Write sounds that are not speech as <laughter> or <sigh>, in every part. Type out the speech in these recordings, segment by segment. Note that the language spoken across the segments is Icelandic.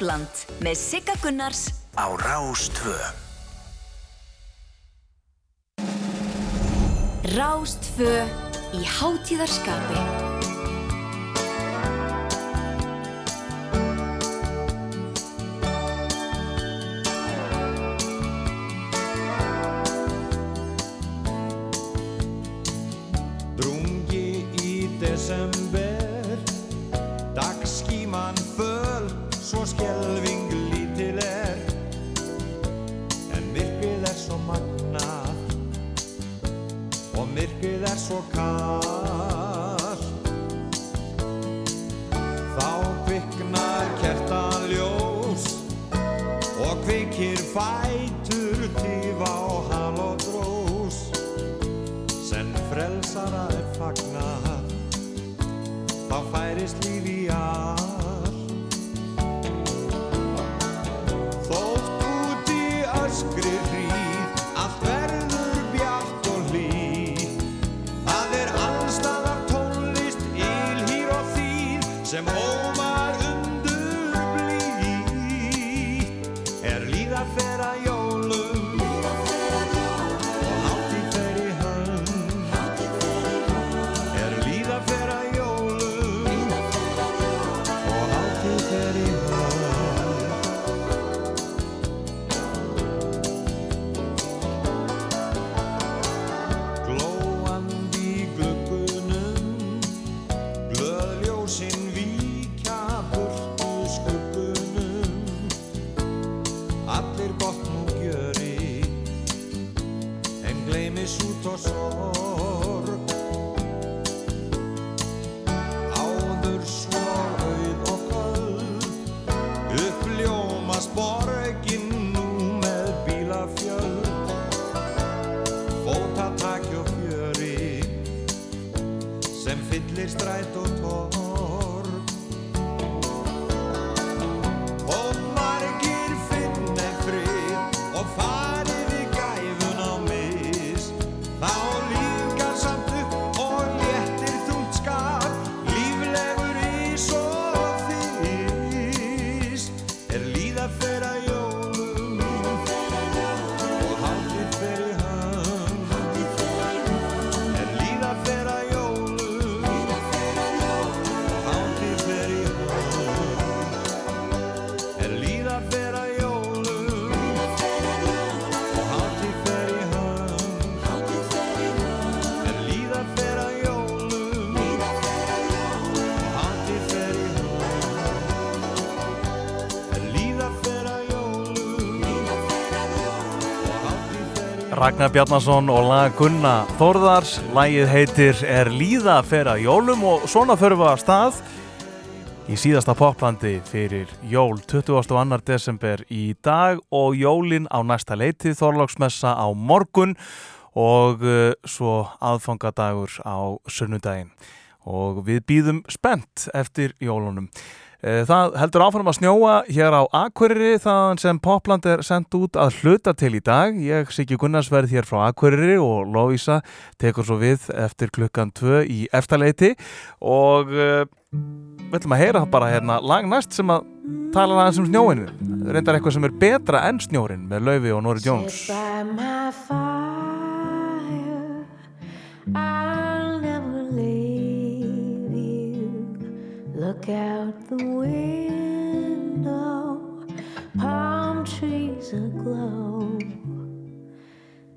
Popland með Sigga Gunnars á Rástvö. Rástfö í hátíðarskapi. Ragnar Bjarnason og lag Gunna Þórðars Lagið heitir Er líða að jólum og svona förum við að stað í síðasta poplandi fyrir jól 22. desember í dag og jólin á næsta leiti Þorláksmessa á morgun og uh, svo aðfangadagur á sunnudaginn og við býðum spennt eftir jólunum. Eh, Það heldur áfram að snjóa hér á Akureyri þaðan sem Popland er sendt út að hluta til í dag. Ég, Siggi Gunnars, verð hér frá Akureyri og Lóísa tekur svo við eftir klukkan 2 í eftirleiti og uh, við ætlum að heyra bara hérna lag næst sem að tala aðeins um snjóinu. Reyndar eitthvað sem er betra enn snjórin með Laufi og Nóri Jones. Look out the window, palm trees aglow.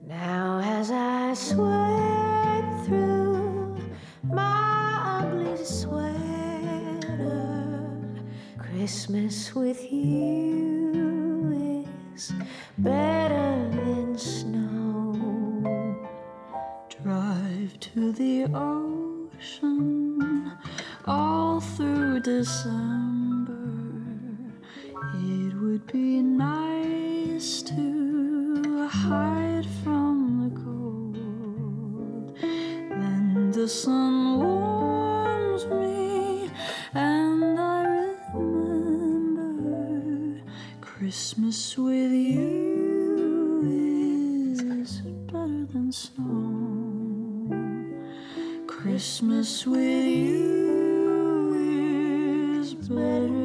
Now as I sweat through my ugly sweater, Christmas with you is better than snow. Drive to the ocean all through December. It would be nice to hide from the cold. Then the sun warms me, and I remember Christmas with you is better than snow. Christmas with you matter.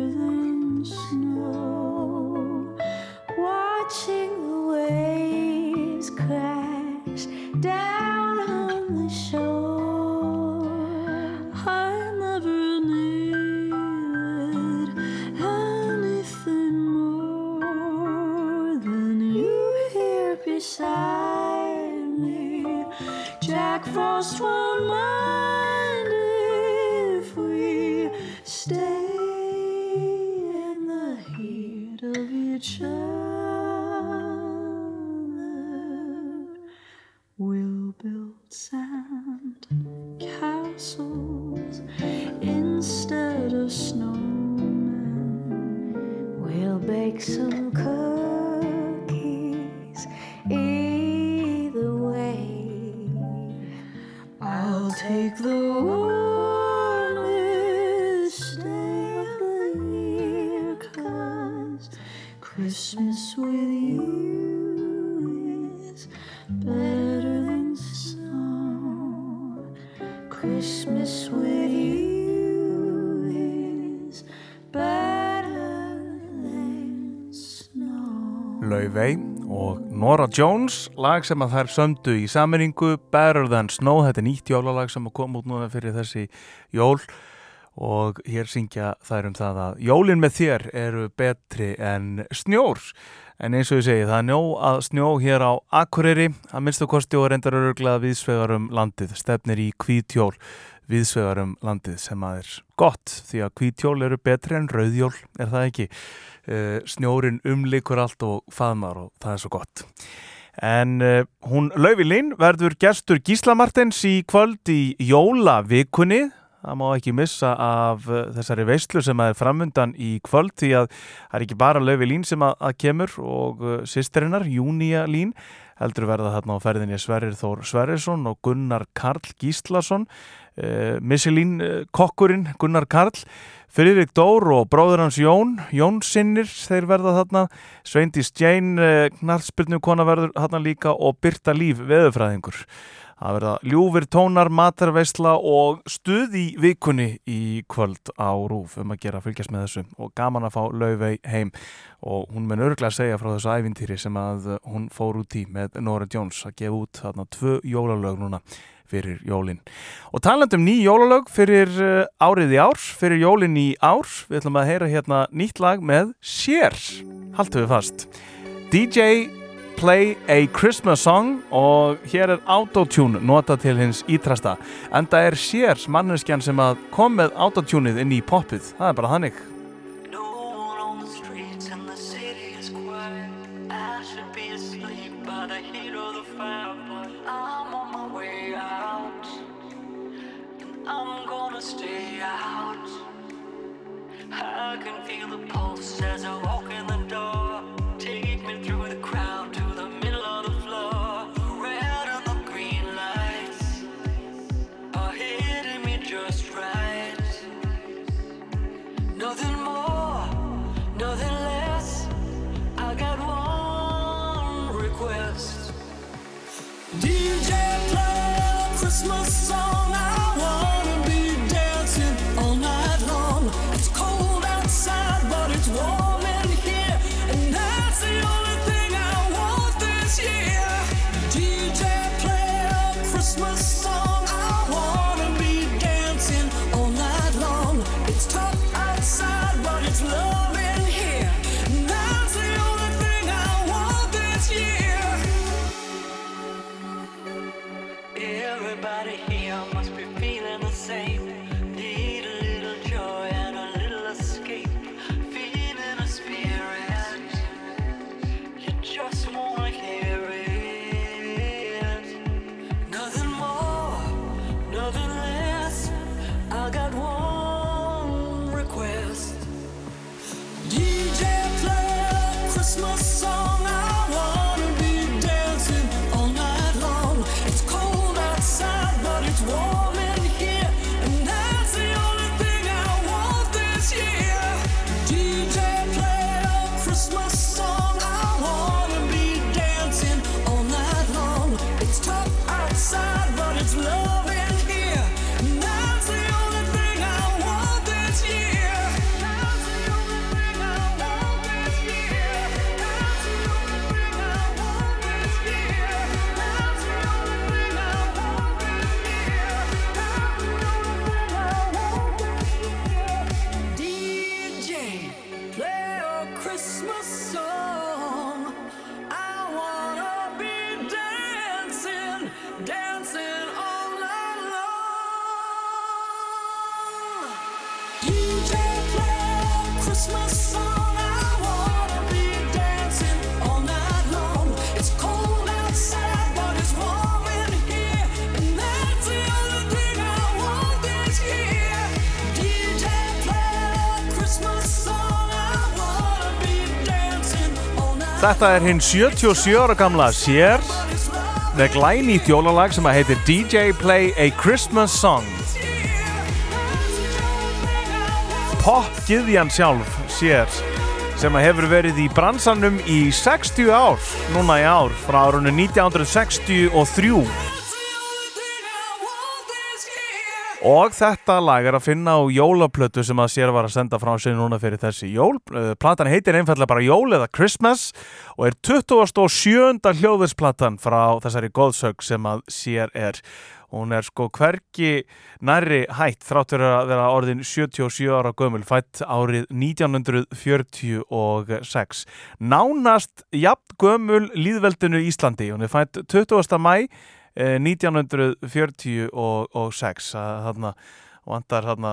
Nora Jones lag sem að þær sömdu í sammenningu Better Than Snow, þetta er nýtt jólalag sem að koma út núna fyrir þessi jól. Og hér syngja þær um það að jólin með þér eru betri en snjór. En eins og ég segi það er njó að snjó hér á Akureyri. Að minnstu kosti og reyndar öruglega viðsvegar um landið, stefnir í kvítjól viðsvegar um landið sem að er gott því að kvítjól eru betri en rauðjól, er það ekki? Uh, snjórin umlikur allt og faðmar og það er svo gott. En uh, hún Lauvi Lín verður gestur Gísla Martins í kvöld í jólavikunni. Það má ekki missa af uh, þessari veistlu sem að er framundan í kvöld því að það er ekki bara Lauvi Lín sem að, að kemur og sýsterinnar Júnia Lín heldur verða þarna á ferðinni Sverrir Þór Sverrisson og Gunnar Karl Gíslason uh, Missilín uh, kokkurinn Gunnar Karl Friðrik Dór og bróður hans Jón Jónsinnir þeir verða þarna. Sveindís Jane, uh, knarspilnu kona verður þarna líka og Birta Líf veðufræðingur Það verða ljúfir tónar, matarveisla og stuð í vikunni í kvöld á Rúf um að gera fylgjast með þessu og gaman að fá Laufey heim. Og hún mun örglega að segja frá þessu ævintýri sem að hún fór út í með Nora Jones að gefa út þarna tvö jólalög núna fyrir jólin. Og talandum ný jólalög fyrir uh, árið í árs, fyrir jólin í árs, við ætlum að heyra hérna nýtt lag með Sér, haltu við fast. DJ Play a Christmas Song og hér er Autotune nota til hins ítrasta. Enda er Sér manneskjan sem að kom með Autotuneið inn í poppið, það er bara þannig. I can feel the pulse as I walk in the door. Take me through the crowd to the middle of the floor. Red and the green lights are hitting me just right. Nothing more, nothing less. I got one request. DJ play a Christmas song. I Þetta er hinn 77 ára gamla Sér með glænýtt jólalag sem að heitir DJ Play a Christmas Song. Popgiðjan sjálf Sér sem að hefur verið í bransanum í 60 ár núna í ár frá árunni 1963 Og þetta lag er að finna á jólaplötu sem að sér var að senda frá sig núna fyrir þessi jól. Uh, Platan heitir einfallega bara Jól eða Christmas og er 27. hljóðisplatan frá þessari góðsög sem að sér er. Hún er sko hvergi nærri hætt þráttur að vera orðin 77 ára gömul, fætt árið 1946. Nánast jafn gömul líðveldinu Íslandi. Hún er fætt 20. mæ eh, 1946 að þarna vantar þarna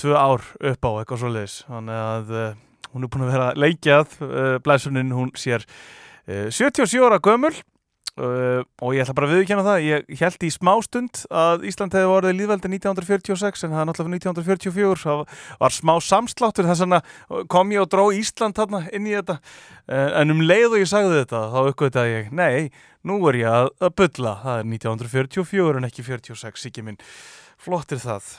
tvö ár upp á eitthvað svoleiðis. Þannig að uh, hún er búin að vera leikjað uh, blæsunin hún sér uh, 77 ára gömul uh, og ég ætla bara að viðkjanna það ég held í smástund að Ísland hefði vorið líðveldi 1946 en það er náttúrulega 1944 það var smá samsláttur þess vegna kom ég og dró Ísland þarna inn í þetta. Uh, en um leið og ég sagði þetta þá uppgötaði ég, nei nú er ég að, að bulla, það er 1944 en ekki 46, ekki minn. Flott er það,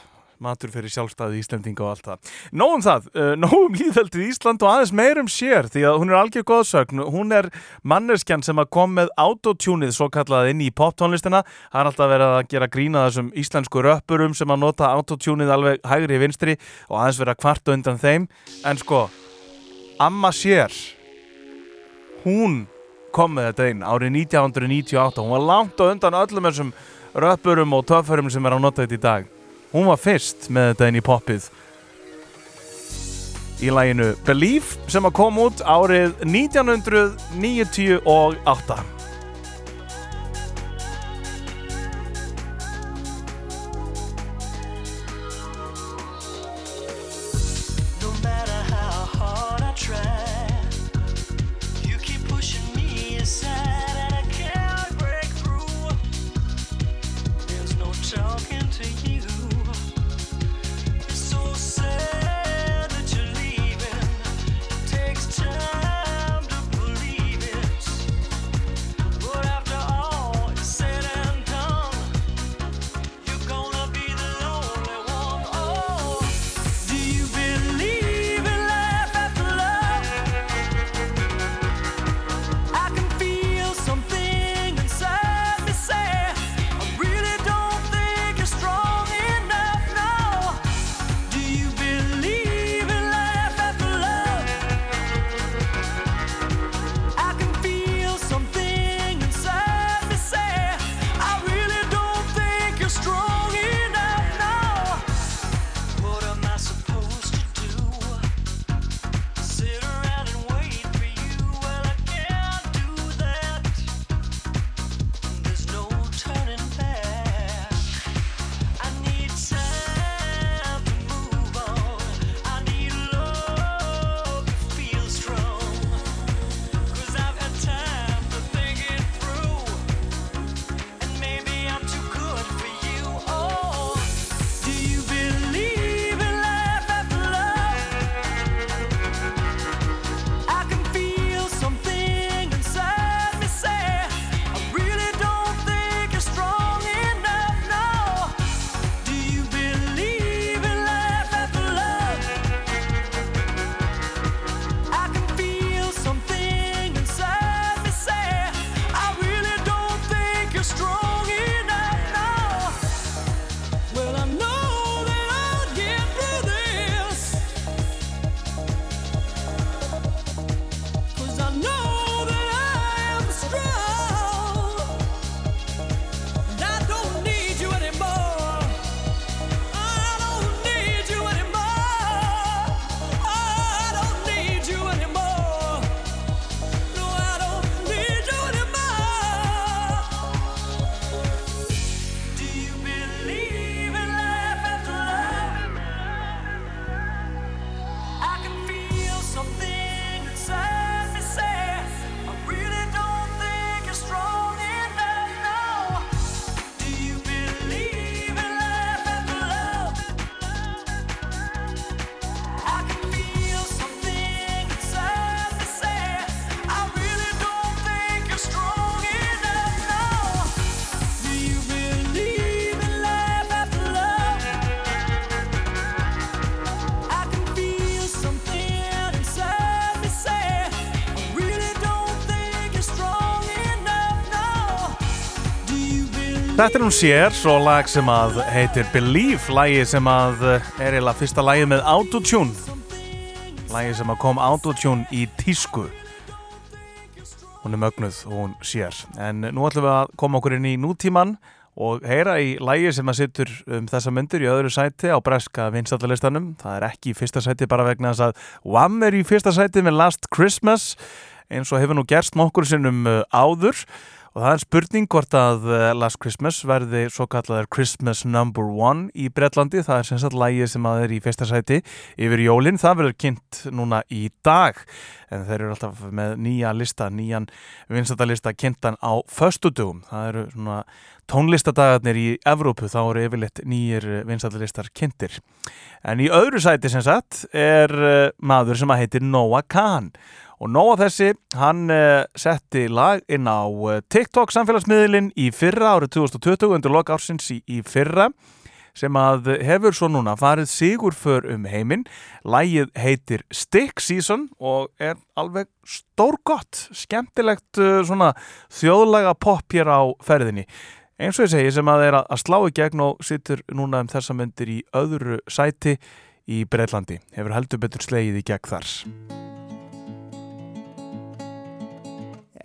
matur fyrir sjálfstæði Íslendinga og allt það. Nóum það uh, nóum líðveldið Ísland og aðeins meirum sér því að hún er algjör góðsögn hún er manneskjan sem að kom með autotunið svo kallað inn í poptónlistina. Það er alltaf verið að gera grína þessum íslensku röppurum sem að nota autotunið alveg hægri vinstri og aðeins verið að kvarta undan þeim. En sko, Amma sér hún kom með þetta inn árið 1998 hún var langt á undan öllum þessum röppurum og töffurum sem er á nota þetta í dag hún var fyrst með þetta inn í poppið í læginu Believe sem að kom út árið 1998 Þetta er hún sér, svo lag sem að heitir Believe, lagi sem að eh, er eiginlega fyrsta lagi með Autotune. Lagi sem að kom Autotune í tísku. Hún er mögnuð og hún sér. En nú ætlum við að koma okkur inn í nútíman og heyra í lagi sem að sittur um þessa myndir í öðru sæti á breska vinstallalistanum, það er ekki í fyrsta sæti bara vegna þess að Wham er í fyrsta sæti með Last Christmas eins og hefur nú gerst nokkur sinnum uh, áður og það er spurning hvort að uh, Last Christmas verði svo kallaður Christmas Number One í Bretlandi, það er sem sagt lægi sem að er í fyrsta sæti yfir jólinn, það verður kynnt núna í dag. En þeir eru alltaf með nýja lista, nýjan vinstadalista kynntan á föstudugum, það eru svona tónlistadagarnir í Evrópu, þá eru yfirleitt nýjir vinstadalistar kynntir. En í öðru sæti sem sagt er uh, maður sem að heitir Noah Kahn Og Nóa þessi, hann uh, setti lag inn á uh, TikTok samfélagsmiðlinn í fyrra árið 2020 undir lok ársins í, í fyrra sem að hefur svo núna farið sigur för um heiminn. Lægið heitir Stick Season og er alveg stórgott, skemmtilegt uh, svona þjóðlaga pop hér á ferðinni. Eins og ég segi sem að er að slá í gegn og sittur núna um þessa myndir í öðru sæti í Breitlandi. Hefur heldur betur slegið í gegn þar.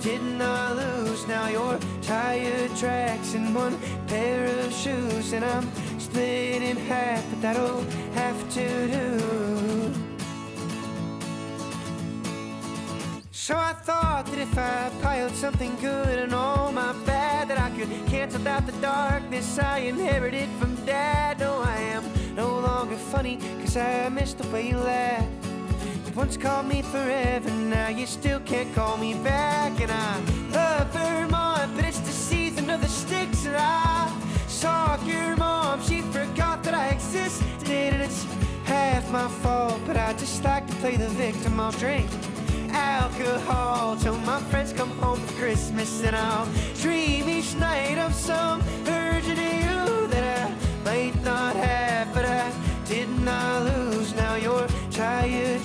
did not I lose. Now your tire tracks in one pair of shoes, and I'm split in half, but that'll have to do. So I thought that if I piled something good and all my bad, that I could cancel out the darkness I inherited from dad. No, I am no longer funny, cause I miss the way you laugh. Once called me forever, now you still can't call me back. And I love Vermont, but it's the season of the sticks. And I saw your mom, she forgot that I existed. And it's half my fault, but I just like to play the victim. I'll drink alcohol till my friends come home for Christmas. And I'll dream each night of some of you that I might not have, but I did not lose. Now your tire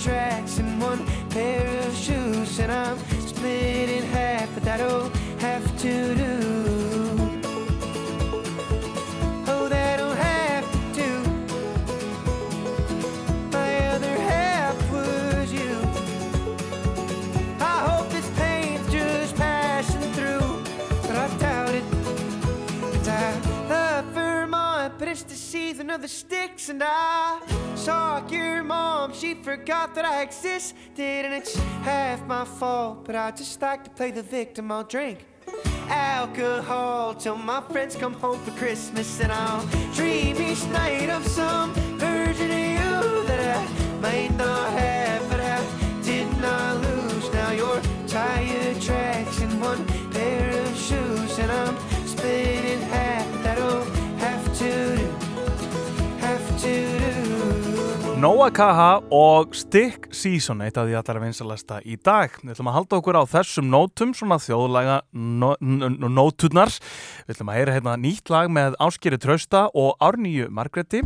tracks in one pair of shoes, and I'm split in half, but that'll have to do. Of the sticks. And I saw your mom, she forgot that I existed. And it's half my fault, but I just like to play the victim. I'll drink alcohol till my friends come home for Christmas. And I'll dream each night of some version of you that I might not have, but I did not lose. Now your tire tracks in one pair of shoes, and I'm split in half. That'll have to Noah Kaha og Stick Season eitt af því allar vinsalasta í dag. Við ætlum að halda okkur á þessum nótum svona þjóðlaga nó, nó- nóturnar. Við ætlum að heyra hérna nýtt lag með Áskeri Trausta og Árnýju Margreti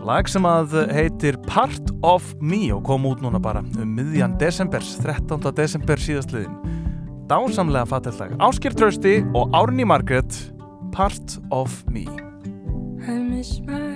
lag sem að heitir Part of Me og kom út núna bara um miðjan desembers 13. desember síðastliðin dásamlega fattill lag. Ásker Trausti og Árný Margret Part of Me. I miss my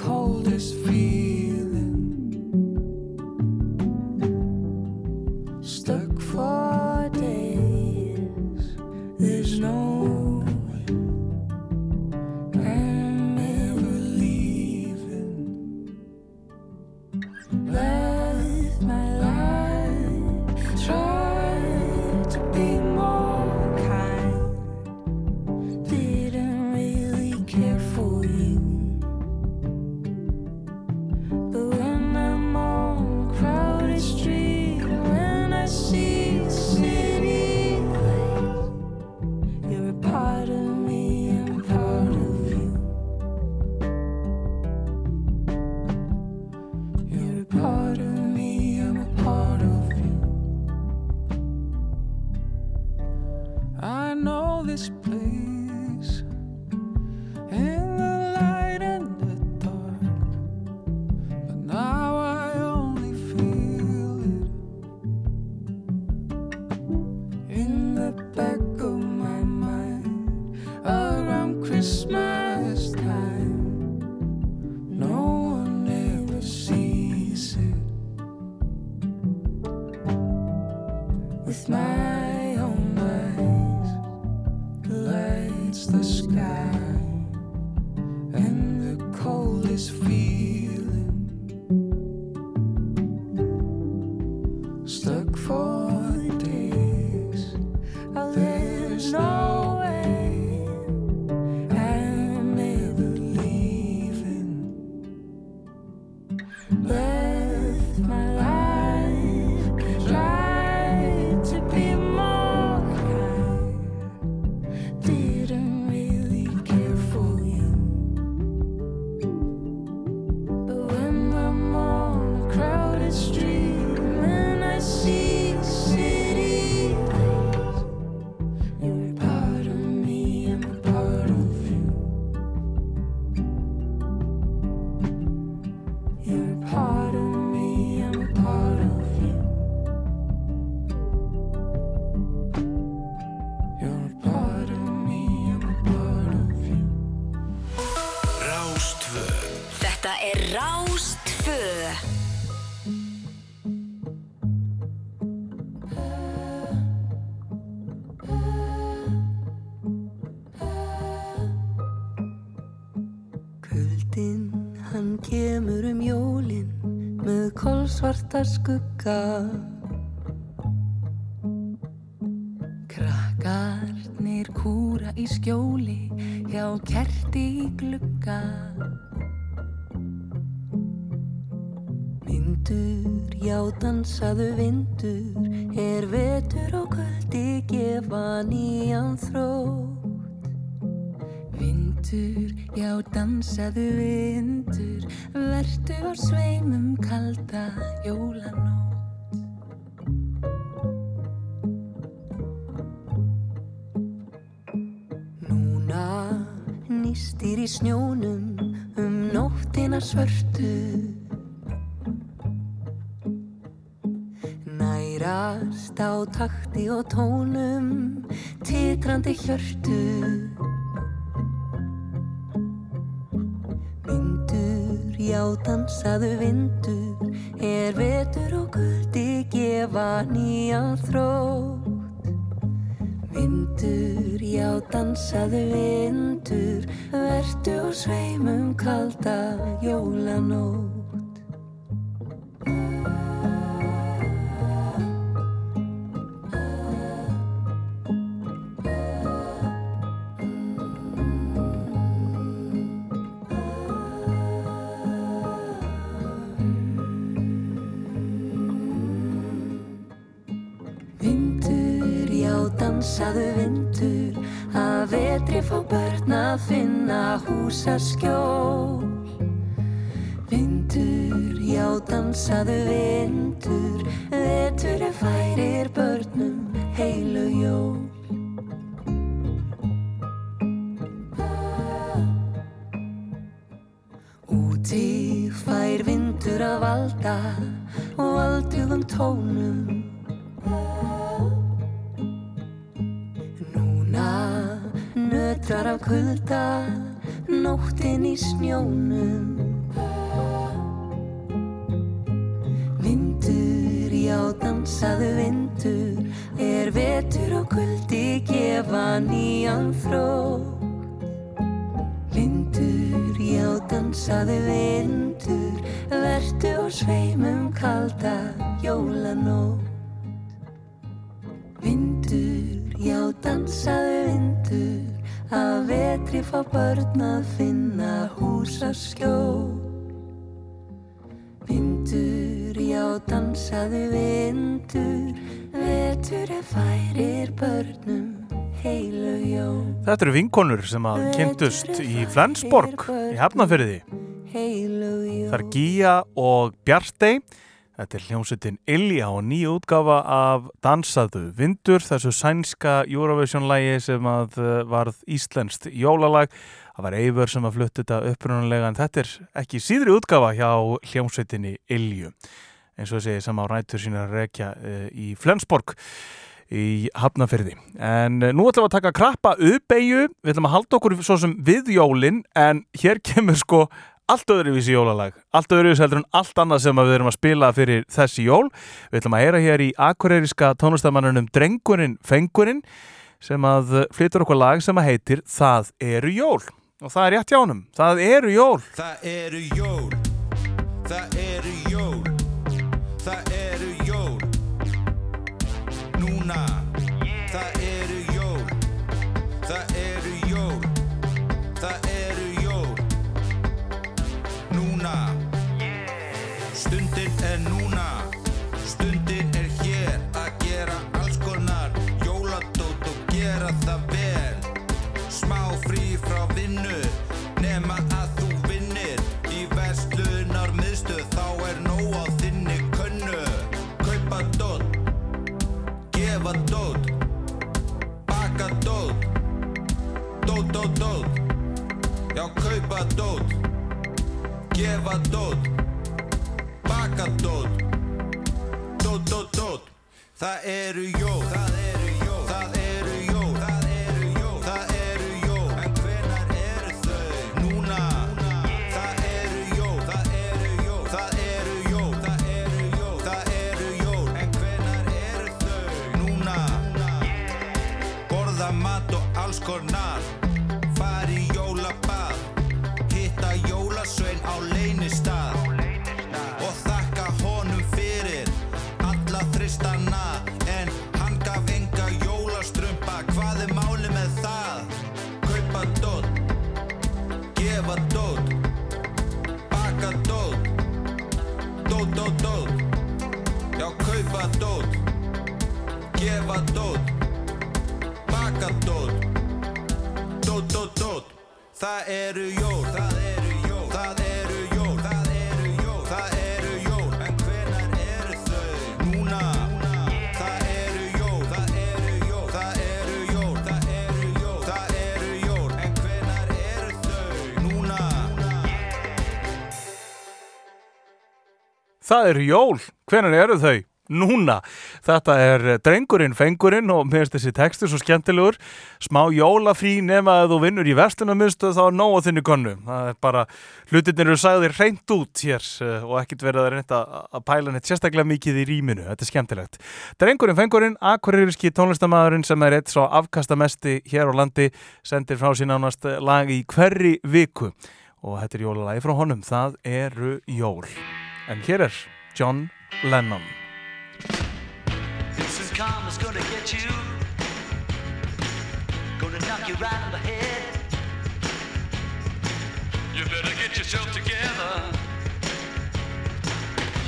coldest feet. varpa skugga. Krakkarnir kúra í skjóli hjá kerti í glugga. Myndur, já dansaðu vindur er vetur og kvöldi gefa nýjan þró vindur, já dansaðu vindur, verdu á sveimum kalda jólanótt. Núna nýstir í snjónum um nóttina svörtu, nærast á takti og tónum titrandi hjörtu. já dansaðu vindur er vetur og guldi gefa nýjan þrótt. Vindur, já dansaðu vindur verdu og sveimum kalda jólanótt. fá börn að finna húsaskjól. Vindur, já dansaðu vindur Vetur er færir börnum heilu jól. Úti fær vindur að valda og aldugum tónum Sturtar af kvölda Nóttin í snjónum. Vindur, já dansaðu vindur Er vetur og kvöldi gefa nýjan fró Vindur, já dansaðu vindur Vertu og sveimum kalda jólanótt. Vindur, já dansaðu vindur að vetri fá börn að finna húsaskjó. Vindur, já, dansaðu vindur, vetur er færir börnum heilu jól. Þetta eru vinkonur sem að kynntust í Flensborg í. Það er Gíja og Bjartey. Þetta er hljómsveitin Ilja og nýja útgafa af Dansaðu Vindur, þessu sænska Eurovision-lægi sem að uh, varð íslenskt jólalag. Það var Eivör sem að flutti þetta upprunalega en þetta er ekki síðri útgafa hjá hljómsveitinni Ilju. Eins og þessi sem á rætur sína rekja uh, í Flensborg í Hafnafyrði. En uh, nú ætlum við að taka krappa uppeyju, við ætlum að halda okkur svo sem við jólin en hér kemur sko allt öðruvísi jólalag, allt öðruvísi heldur en allt annað sem við erum að spila fyrir þessi jól. Við ætlum að heyra hér í akureyriska tónlistamannunum Drengurinn Fengurinn sem að flytur okkur lag sem að heitir Það eru jól. Og það er rétt hjá honum, það eru jól. Það eru jól Það eru jól Það eru jól Núna Það eru Það eru jól, hvenær eru þau? Núna, þetta er drengurinn, fengurinn og mér finnst þessi textur svo skemmtilegur. Smá jólafrí nema að þú vinnur í vestunarmiðstöð þá er nóg á þinni konnu það er bara, hlutinir eru sagðir reynd út hér eh, og ekkert verið að reynda að pæla neitt sérstaklega mikið í rýminu. Þetta er skemmtilegt. Drengurinn, fengurinn akureyriski tónlistamæðurinn sem er eitt svo afkastamesti hér á landi sendir frá sín ánast lag í hverri viku. Og þetta er jólalagi frá honum, það eru jól en hér er John Lennon This is karma's gonna get you. Gonna knock you right the head. You better get yourself together.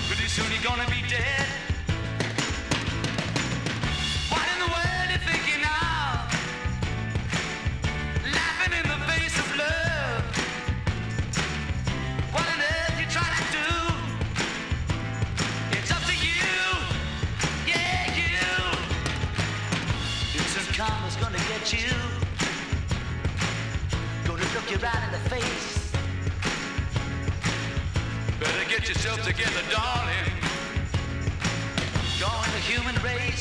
Pretty soon you're gonna be dead. Get yourself together, darling. Join the human race.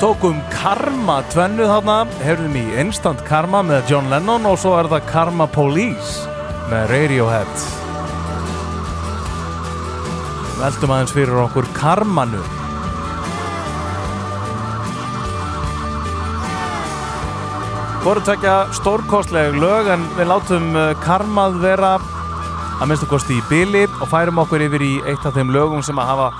Tókum Karma tvennu þarna, heyrðum í Instant Karma með John Lennon og svo er það Karma Police með Radiohead. Veldum aðeins fyrir okkur Karmanu. Hvoru tvekja stórkostleg lög en við látum uh, Karmað vera að minnstu kosti í byli og færum okkur yfir í eitt af þeim lögum sem að hafa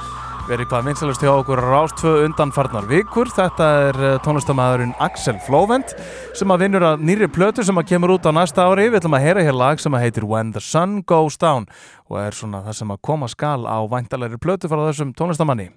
verið hvað vinsalust hjá okkur á Rástfö undanfarnar vikur. Þetta er uh, tónlistamæðurinn Axel Flóvent sem að vinnur að nýri plötu sem að kemur út á næsta ári. Við ætlum að heyra hér lag sem að heitir When the Sun Goes Down og er svona það sem að koma skal á væntalegri plötu frá þessum tónlistamanni.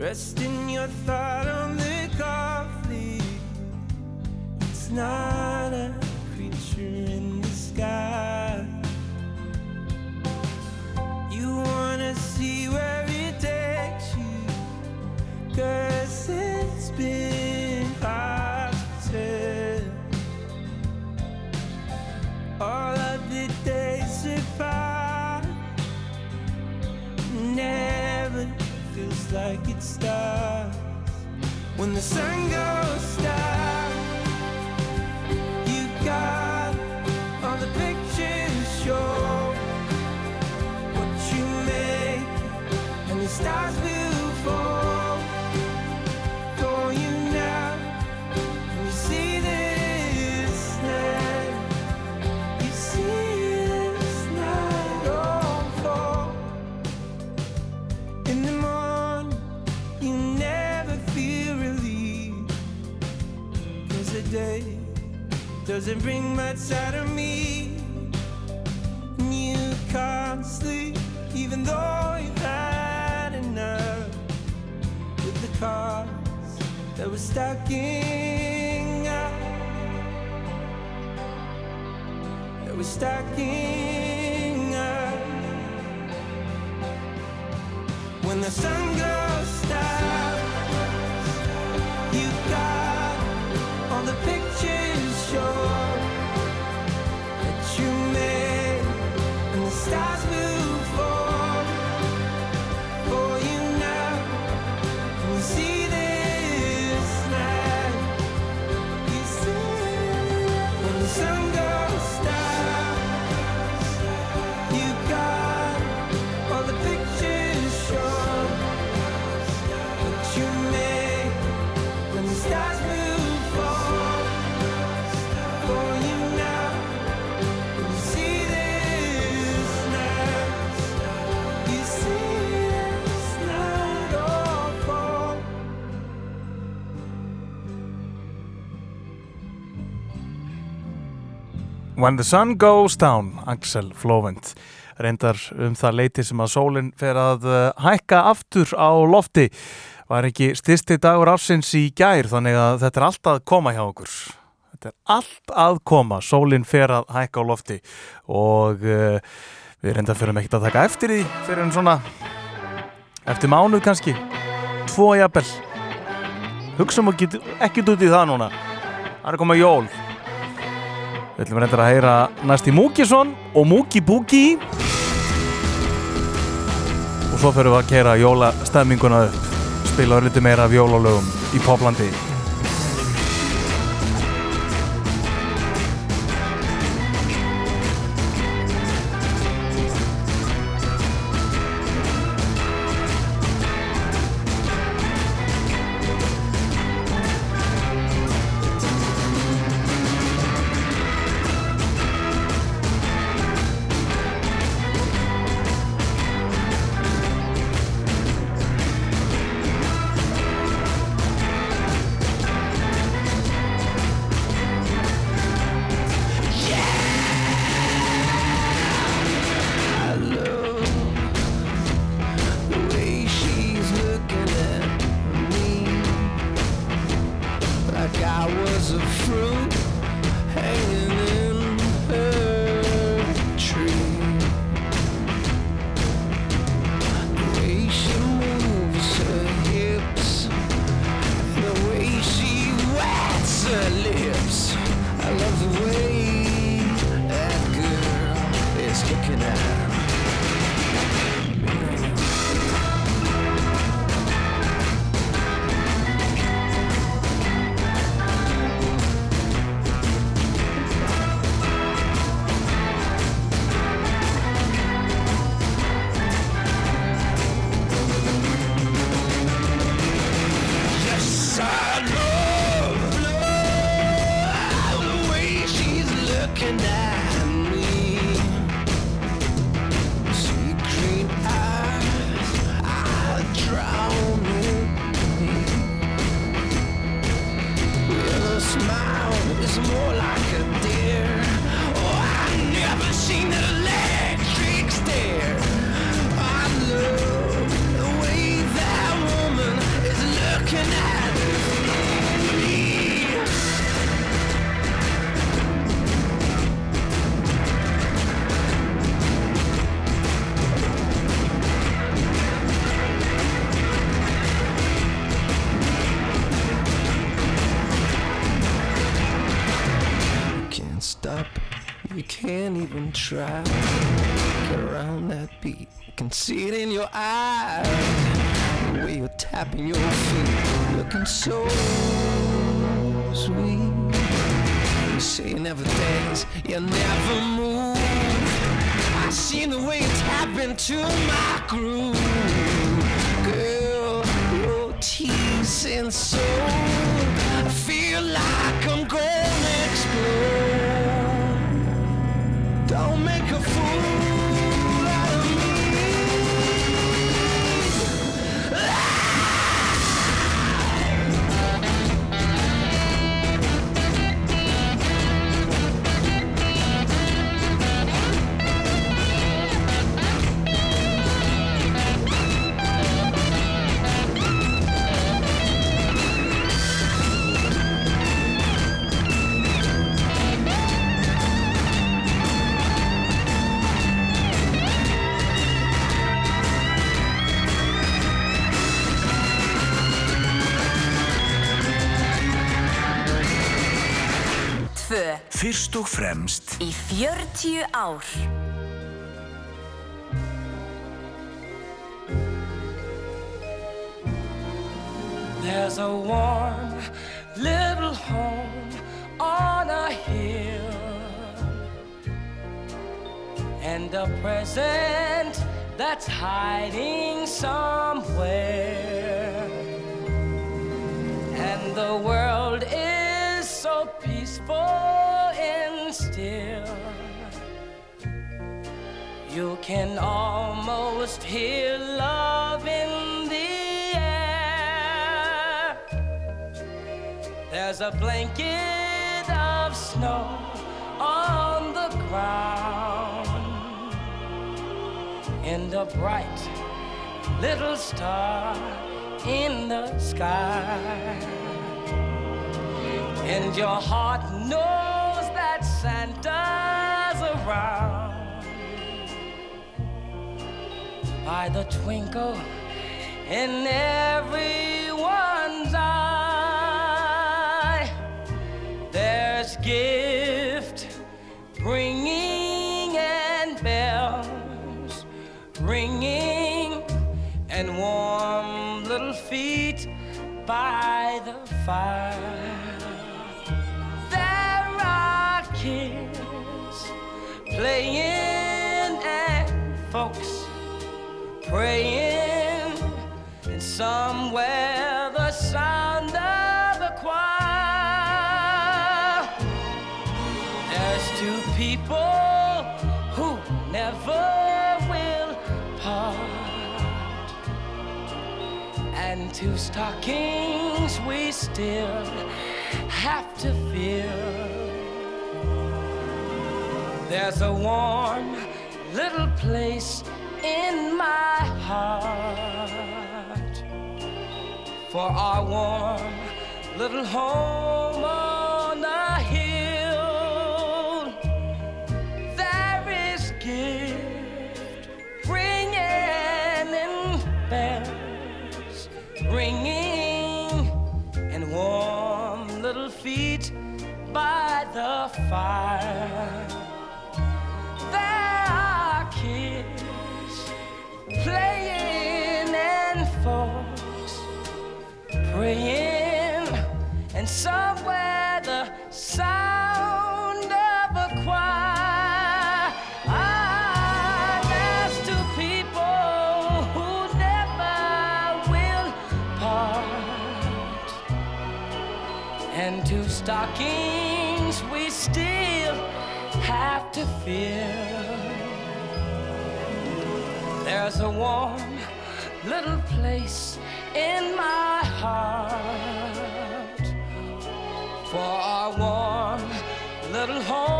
Resting your thought on the coffee, it's not a creature in the sky. You wanna see where it takes you. Cause it's been hard to tell All of the days apart Never feels like it starts When the sun goes down. You got all the pictures show What you make And the stars will doesn't bring much out of me. And you can't sleep, even though you've had enough with the cars that were stacking up. That were stacking up. When the sun goes down, When the Sun Goes Down, Axel Flóvent. Reyndar um það leiti sem að sólinn fer að uh, hækka aftur á lofti. Var ekki styrsti dagur ársins í gær þannig að þetta er allt að koma hjá okkur. Þetta er allt að koma. Sólinn fer að hækka á lofti. Og uh, við reyndar fyrir ekkert að taka eftir því fyrir en svona eftir mánuð kannski. Tvo jafnvel. Hugsaum ekki, ekki út í það núna. Það er að koma jól Við ætlum reyndar að heyra næst í Múkisson og Múki Búki og svo fyrir við að kera jólastemminguna upp. Spila örlítið meira af jólalögum í poplandi fruit. Hanging try. Get around that beat. Can see it in your eyes. The way you're tapping your feet. Looking so sweet. You say you never dance, you never move. I seen the way you tap into my groove. Girl, your teasing so. I feel like I'm gonna explode. 40 ár There's a warm little home on a hill and a present that's hiding somewhere. Can almost hear love in the air. There's a blanket of snow on the ground and a bright little star in the sky. And your heart by the twinkle in everyone's eye. There's gift bringing and bells ringing and warm little feet by the fire. There are kids playing praying, and somewhere the sound of the choir. There's two people who never will part, and two stockings we still have to fill. There's a warm little place in my heart for our warm little home on a hill. There is gift bringing in bells, ringing and warm little feet by the fire. Stockings we still have to fill. There's a warm little place in my heart for our warm little home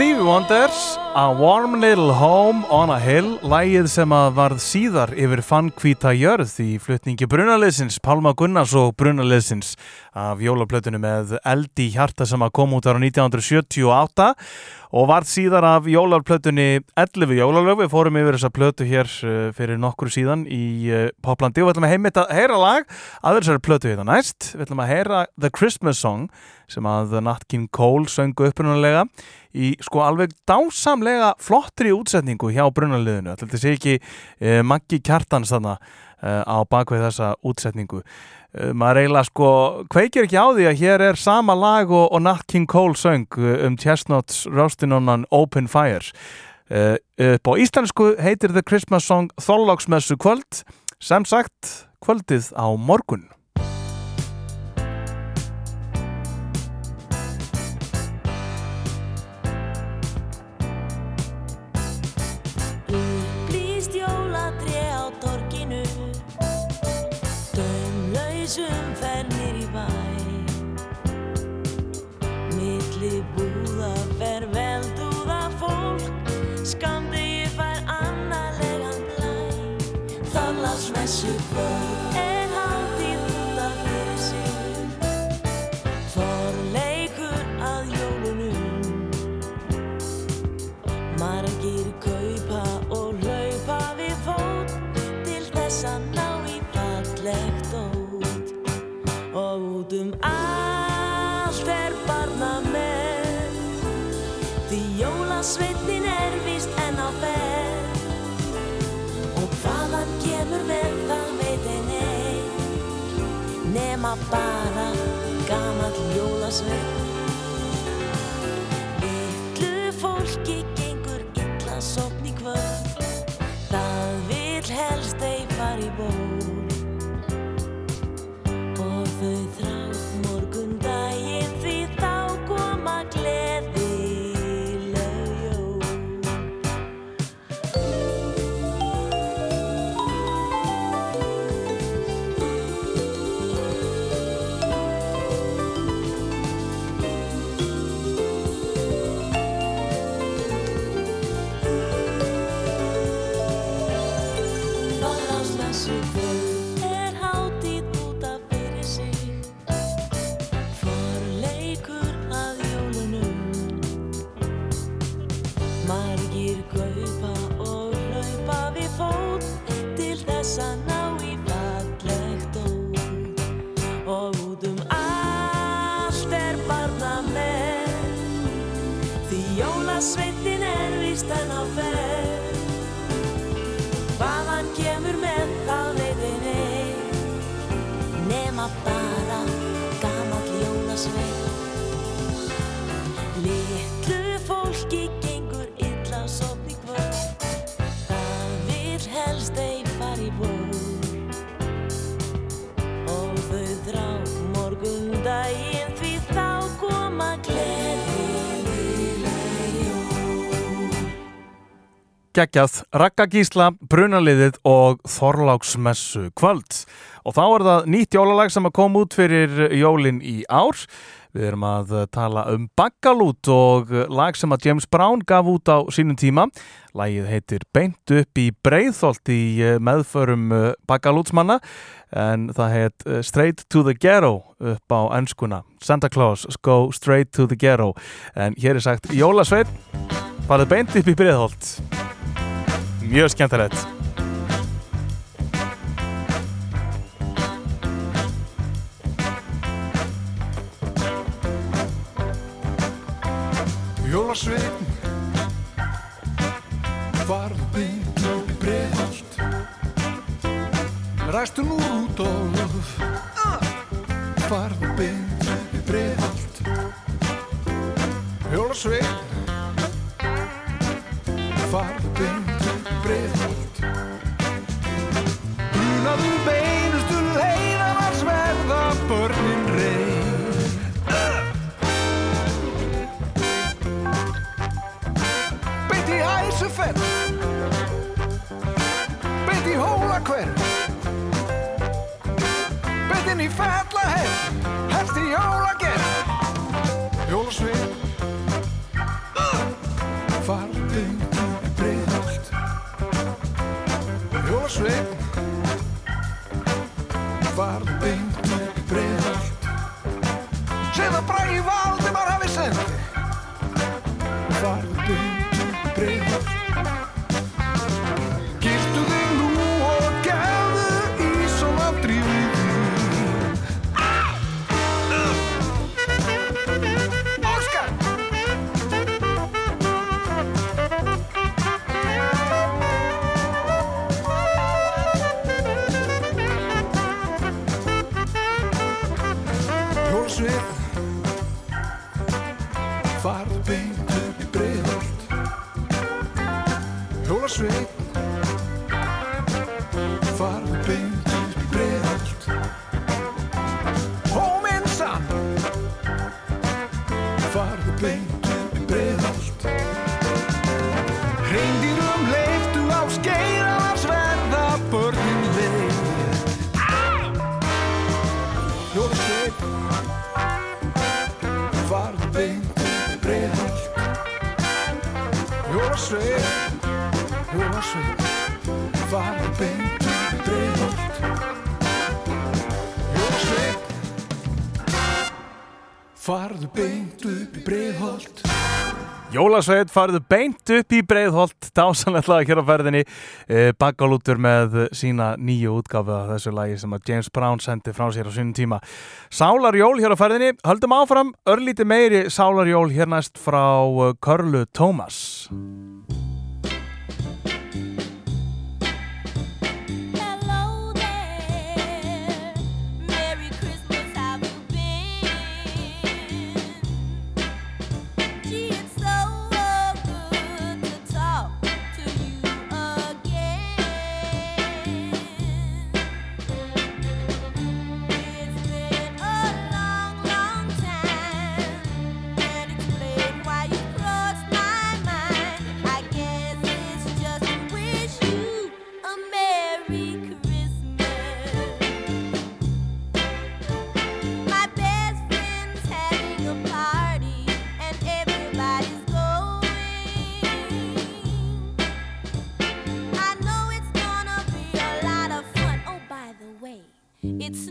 Stevie Wonders, A Warm Little Home on a Hill, lægið sem að varð síðar yfir fannkvíta jörð í flutningi brunaliðsins, Pálma Gunnars og brunaliðsins af jólaplötunum með Eldi hjarta sem að kom út ára 1978 og varð síðar af jólaplötunni 11 jólalög. Við fórum yfir þessa plötu hér uh, fyrir nokkur síðan í uh, Poplandi og við ætlum að heimitt að heyra lag að þessari plötu hérna næst. Við ætlum að heyra The Christmas Song sem að Nat King Cole söngu upprunalega í sko alveg dásamlega flottri útsetningu hjá brunaliðinu. Þetta sé ekki eh, Maggi Kjartans þarna eh, á bakvið þessa útsetningu. Eh, maður eiginlega sko kveikir ekki á því að hér er sama lag og, og Nat King Cole söng eh, um Chestnuts Roastin' on an Open Fire. Uh, upp á íslensku heitir The Christmas Song Þorláksmessu kvöld sem sagt kvöldið á morgun um allt er barna með. Því jólasveitnin er víst enn á ferð. Og hvaðan kemur það veit ein ei nema bara gamall jólasveit geggjað, Raggagísla, Brunaliðið og Þorláksmessu kvöld. Og þá er það nýtt jólalag sem að koma út fyrir jólin í ár. Við erum að tala um Baggalút og lag sem að James Brown gaf út á sínum tíma. Lagið heitir Beint upp í Breiðholt í meðförum Baggalútsmanna en það heit Straight to the Ghetto upp á ennskuna. Santa Claus, go straight to the ghetto. En hér er sagt Jólasveit, farið beint upp í Breiðholt. Mjög skemmtilegt. Jólasveitn beint upp í breiðholt? Ræstu nú Rúdolf Farðu beint upp í breiðholt? Jólasveitn Farðu beint Brunaðu beinustu leiðan að sverða börnin reyð Beint í æsufell Beint í hólakverð Beint inn í fellahell Helst í jólagerð Jólasvein Far beint í breiðholt. Jólasvein Far Farðu beint upp í breiðholt. Jólasveit farðu beint upp í breiðholt. Dásanlega hér á ferðinni. E, Baggalútur með sína nýju útgáfu af þessu lagi sem að James Brown sendi frá sér á sínum tíma. Sálarjól hér á ferðinni. Höldum áfram, örlíti meiri Sálarjól hér næst frá eh, Körlu Tómas it's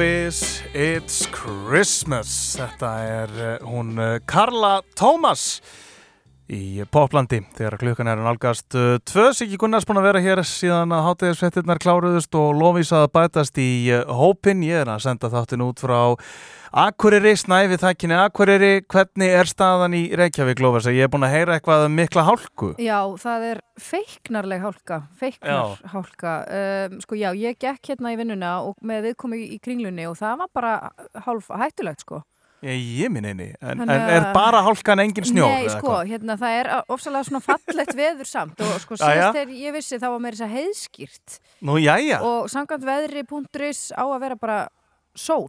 Whiz, it's Christmas. Þetta er uh, hún Karla Tómas í Poplandi. Þegar klukkan er nálgast uh, tvö Siggi Gunnars búin að vera hér síðan að hátíðisvettirnar kláruðust og lofís að bætast í hópin ég er að senda þáttin út frá Akureyri, snæfið þakkinni Akureyri hvernig er staðan í Reykjavík lofis ég er búin að heyra eitthvað um mikla hálku Já, það er feiknarleg hálka, feiknar hálka. Um, sko já, ég gekk hérna í vinnuna og með viðkomi í kringlunni og það var bara hálf hættulegt sko. Ég, ég minn einni, en, en er bara hálkan engin snjór? Nei, sko, hérna það er ofsalega svona fallegt veður samt og sko síðast þegar ég vissi þá var meira þess að heiðskýrt Nú, jæja, og samkvæmt veðri.is á að vera bara sól.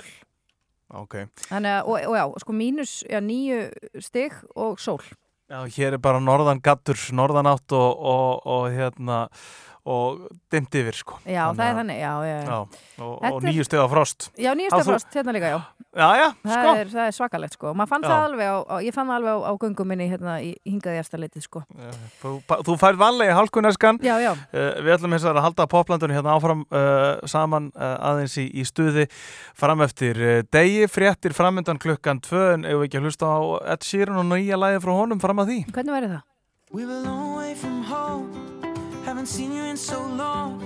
Ok Þannig að, og, og já, sko mínus já, nýju stig og sól. Já, hér er bara norðan gattur, norðan átt og, og, og hérna og dimmt yfir sko Já, það er þannig, já, já. Já, og, Þetta og nýju steg á frost Já, nýju Á, stig þú- frost, hérna líka, já. Já, já, Það, sko er, það er svakalegt sko, maður fann Já. það alveg á, á, ég fann það alveg á, á göngum minni hérna í hingaði eftir litið sko. Þú, þú færð vallega í hálkuneskan Já, já. Uh, Við ætlum hins vegar að halda poplandunum hérna áfram uh, saman uh, aðeins í, í stuði fram eftir uh, degi, fréttir framöndan klukkan tvö en ef við ekki að hlusta á Ed Sheeran og nýja læði frá honum fram að því Haven't seen you in so long.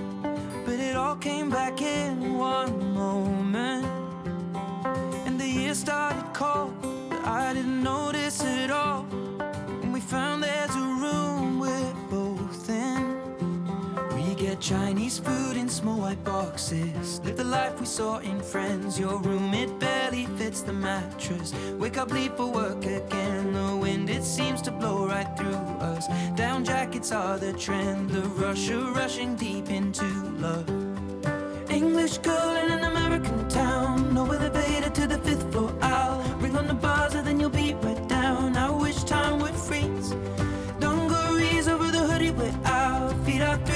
But it all came back in one moment. And the year started cold, but I didn't notice it all. When we found there's a room in. Chinese food in small white boxes. Live the life we saw in Friends. Your room, it barely fits the mattress. Wake up, leave for work again. The wind, it seems to blow right through us. Down jackets are the trend. The rush of rushing deep into love. English girl in an American town. No elevator to the fifth floor. I'll ring on the buzzer, then you'll be right down. I wish time would freeze. Dungarees over the hoodie we're out. Feet are three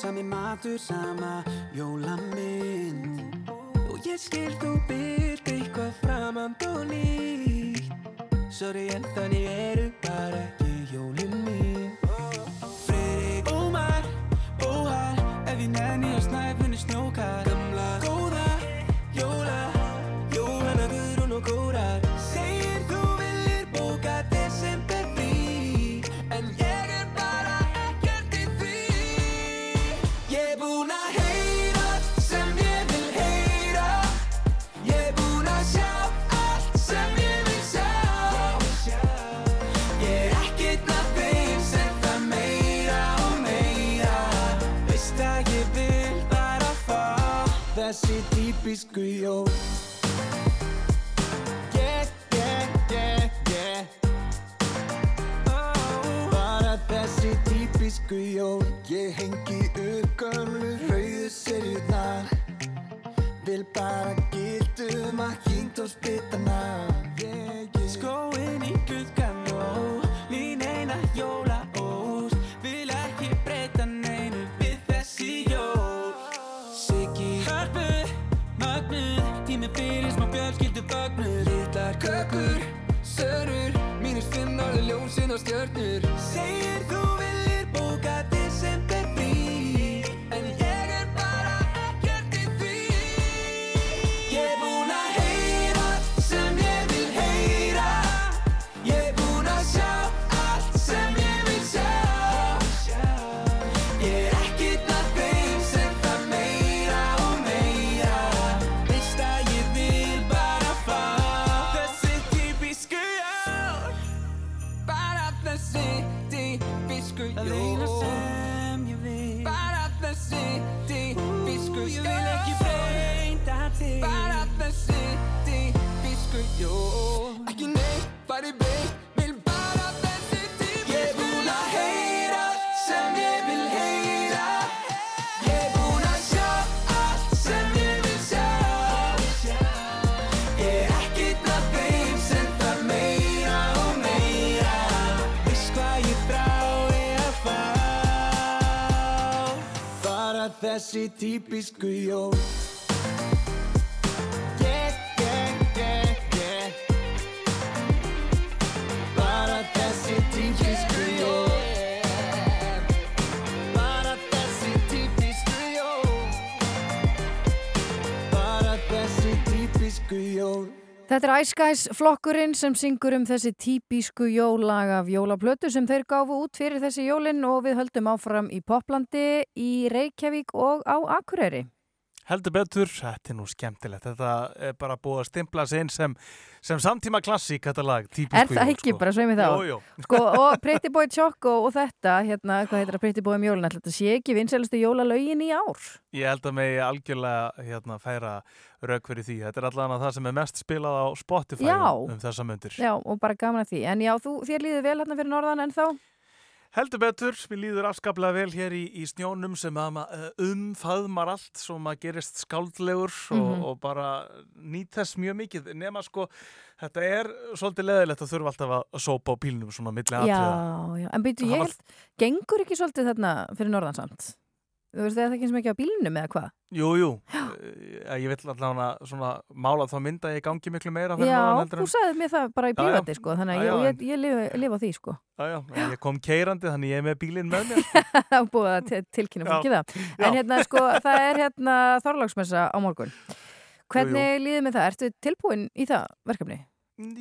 Sami matur, sama jólamynd þessi típisku jól Þetta er Ice Guys flokkurinn sem syngur um þessi típisku jólag af jólaplötu sem þeir gáfu út fyrir þessi jólin og við höldum áfram í Poplandi, í Reykjavík og á Akureyri. Heldur betur, þetta er nú skemmtilegt. Þetta er bara búið að stimpla sig inn sem, sem samtíma klassík, þetta lag. Er það ekki sko. bara sveimi þá? Jú, jú. <laughs> Sko, og Pretty Boy Choco og þetta, hérna, hvað heitir það Pretty Boy um ætla þetta sé ekki vinsælustu jólalögin í ár? Ég held að megi algjörlega hérna, færa rauk fyrir því. Þetta er allavega það sem er mest spilað á Spotify Já. um, þessa myndir. Já, og bara gaman að því. En já, þú, þér líður vel hérna fyrir norðan en þá? Heldur betur, við líður afskaplega vel hér í, í snjónum sem að uh, umfaðmar allt svo maður gerist skáldlegur og, Mhm. og bara nýt þess mjög mikið nema sko, þetta er svolítið leðilegt að þurfa alltaf að sópa á bílnum svona milli Já, atriða. já, en Það ég held, gengur ekki svolítið þarna fyrir norðan samt? Þú veist, það er ekki eins og ekki á bílnum eða hvað? Jú, jú, <gasps> uh, ég vill allavega svona mála þá mynda ég gangi miklu meira Já, þú sagðið mér það bara í prífati, sko, þannig að Já, ég, ég, ég lifi á því, sko. Já, já, ég kom keirandi þannig ég er með bílinn með mér. <laughs> Það er búið að til- tilkynna Já, fólki það. En hérna, sko, það er hérna þorlagsmessa á morgun. Hvernig líður með það? Ertu tilbúin í það verkefni?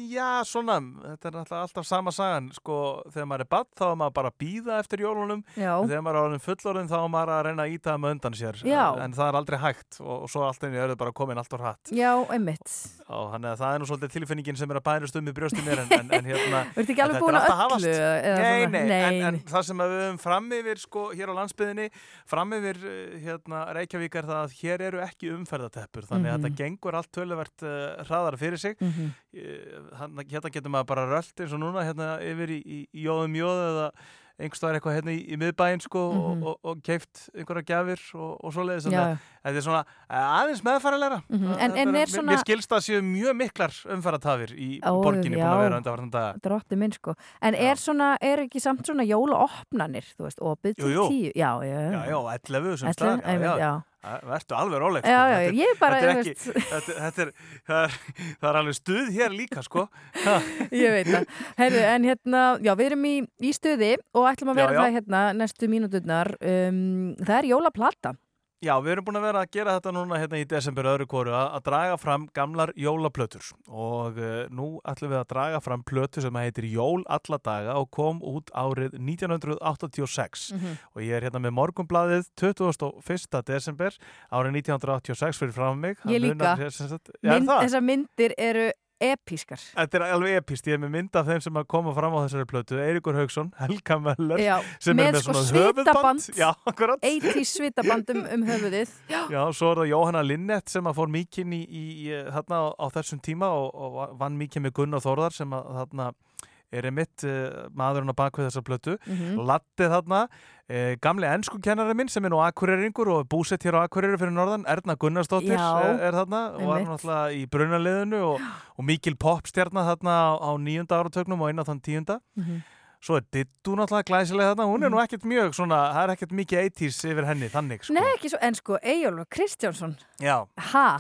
Já, svona, þetta er náttúrulega alltaf sama sagan, sko, þegar maður er badd þá er maður bara að býða eftir jólunum þegar maður er orðin fullorðin þá er maður að reyna að íta með undan sér Já. en það er aldrei hægt og, og svo allt einu er það bara komin allt og hratt Já, einmitt. og að það er nú svolítið tilfinningin sem er að bænast um í brjóstin mér en, en, en hérna <laughs> alveg þetta er alltaf hafast. Nei, nei, Nei, En, en það sem við höfum fram yfir sko, hér á landsbyðinni, fram yfir eh, hérna, Reykjavík er það að hér eru ekki umferðateppur, þannig að Mhm. þetta gengur allt töluvert uh, hraðar fyrir sig. Eh, hann- hérna getur maður bara rölt eins og núna hérna yfir í, í, í jóðum jóð eða einhverstaðar eitthvað hérna í, í miðbæinn sko Mhm. og, og, og keift einhverja gjafir og, og svoleiðis Já, þannig já. að þetta er svona eh, aðeins meðfærilegra Mhm, en- Þetta en er svona- Mér skilst að séu mjög miklar umferðatafir í Ó, borginni búin að já. vera undanvartan daga Drotti minn sko. En er svona, er ekki samt svona jólaopnanir, þú veist, opið til tíu? Já, já, Já, já, 11 sem 11, staðar einmitt, já. Það- Vertu alveg róleg Já, já, ég bara, þetta er, ekki, þetta, þetta er, það, er, það er alveg stuð hér líka sko. <laughs> Ég veit það. Herru, en hérna, já, við erum í, í stuði og ætlum að Já, vera já. það hérna næstu mínúturnar. Um, það er jólaplata. Já, við erum búin að vera að gera þetta núna hérna í desember öðru kóru að, að draga fram gamlar jólaplötur og uh, nú ætlum við að draga fram plötu sem heitir Jól alla daga og kom út árið 1986 Mhm. og ég er hérna með morgunbladið 21. desember árið 1986 fyrir fram mig Ég líka. Mynd, þessar myndir eru episkar. Þetta er alveg epist, ég er með mynd af þeim sem koma fram á þessari plötu, Eiríkur Haugsson, Helga Möller, Já, sem er með sko svona akkurat. 80 svitaband um, um höfuðið. <laughs> Já. Já, svo er það Jóhanna Linnett sem að fór mikinn í, í, í þarna á, á þessum tíma og, og vann mikið með Gunnar Þórðar sem að þarna er einmitt uh, maðurinn á bakvið þessa plötu. Mhm. Latti þarna, uh, gamli ennskukennari minn sem er nú akureyringur og búsett hér á Akureyri fyrir norðan, Erna Gunnarsdóttir er, er þarna og var náttúrulega í brunaliðinu og, og mikil popstjarnar þarna á, á nýjunda áratögnum og inn á þann tíunda. Mhm. Svo er Dittu náttúrulega glæsilega þarna, hún er nú ekkert mjög svona, það er ekkert mikið 80s yfir henni, þannig sko. Nei, ekki svo, en sko, Eyjólfur Kristjánsson. Já, Ha?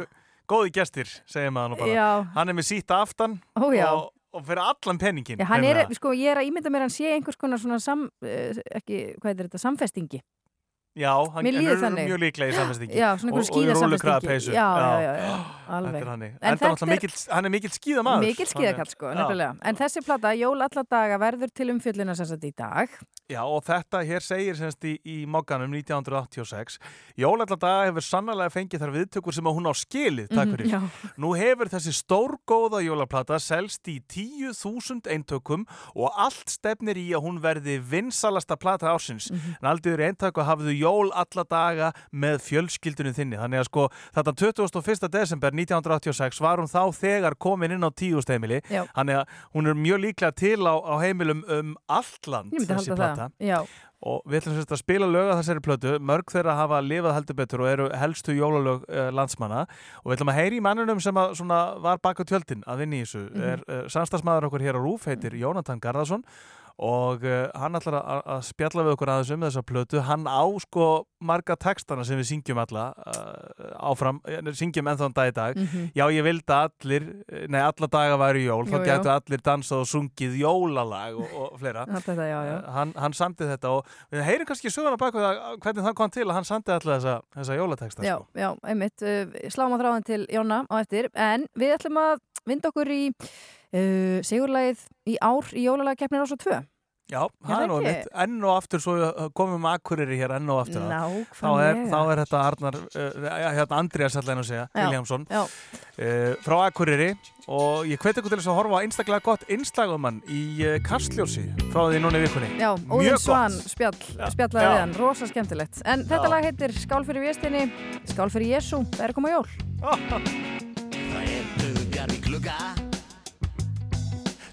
góði gestir, segir maður nú bara. Já. Hann er með sítt aftan Ó, og, og fyrir allan penningin. Já, er, sko, ég er að ímynda mér að hann sé einhvers konar sam, uh, ekki, hvað er þetta, samfestingi. Já, hann, er mjög líklega í samfestingi. Já, svona einhver skíðasamfestingi. Já, já, já, já, alveg. <gasps> Þetta er hann. En þetta er- mikill, hann er mikill skíðamaður. Mikil skíðakall, sko, nefnilega. En þessi plata, Jól alla daga, verður til umfjöllina sagt í dag. Já, og þetta hér segir semst í, í mokkanum 1986. Jólallarda hefur sannlega fengið þar viðtökur sem að hún á skilið, takk Mhm, fyrir. já. Nú hefur þessi stórgóða jólaplata selst í 10.000 eintökum og allt stefnir í að hún verði vinsalasta plata ársins. Mhm. En jól alla daga með fjölskyldunum þinni. Þannig að sko, þetta 21. desember 1986 var hún þá þegar komin inn á tíðustheimili. Já. Þannig að hún er mjög líklega til á, á heimilum um allt land, þessi. Já. Og við ætlum sérst að spila lög að þessari plötu, mörg þeirra hafa lifað heldur betur og eru helstu jólalög uh, landsmanna og við ætlum að heyri í mannunum sem að, var baka tjöldin að vinna í þessu. Mhm. Er uh, samstagsmaður okkur hér á Rúf, heitir Jónatan Garðarsson og uh, hann ætlar að, að spjalla við okkur aðeins um þessa plötu. Hann á sko marga textana sem við syngjum alla uh, áfram, eh, syngjum ennþá en dag í dag. Mhm. Já, ég vildi að allir, nei, alla daga væri jól, Jú, þá getur allir dansað og sungið jólalag og, og fleira. Þetta, já, já. Hann, hann samtið þetta og við heyrum kannski söguna bak við það hvernig það kom til að hann samtið alltaf þessa, þessa jólateksta Já, sko. já, einmitt, uh, sláum að þráðan til Jóna á eftir, en við ætlum að vind okkur í uh, sigurlægið í ár í jólalagkeppnir ás og tvö. Já, það er nú mitt enn og aftur svo komum við akkurir hér enn og aftur þá er, Nákvæmlega. þá er þetta Arnar, uh, hérna Andrés allan að segja, já. uh, frá Akureyri og ég hveti ykkur til þess að horfa einstaklega gott einslagumann í Kastljósi frá því núna í vikunni Já, Mjög Óðinn gott. Svan spjall, spjallaði við hann, rosa skemmtilegt. En þetta Já. lag heitir Skál fyrir Véstinni, Skál fyrir Jésu, það er að koma jól. <laughs>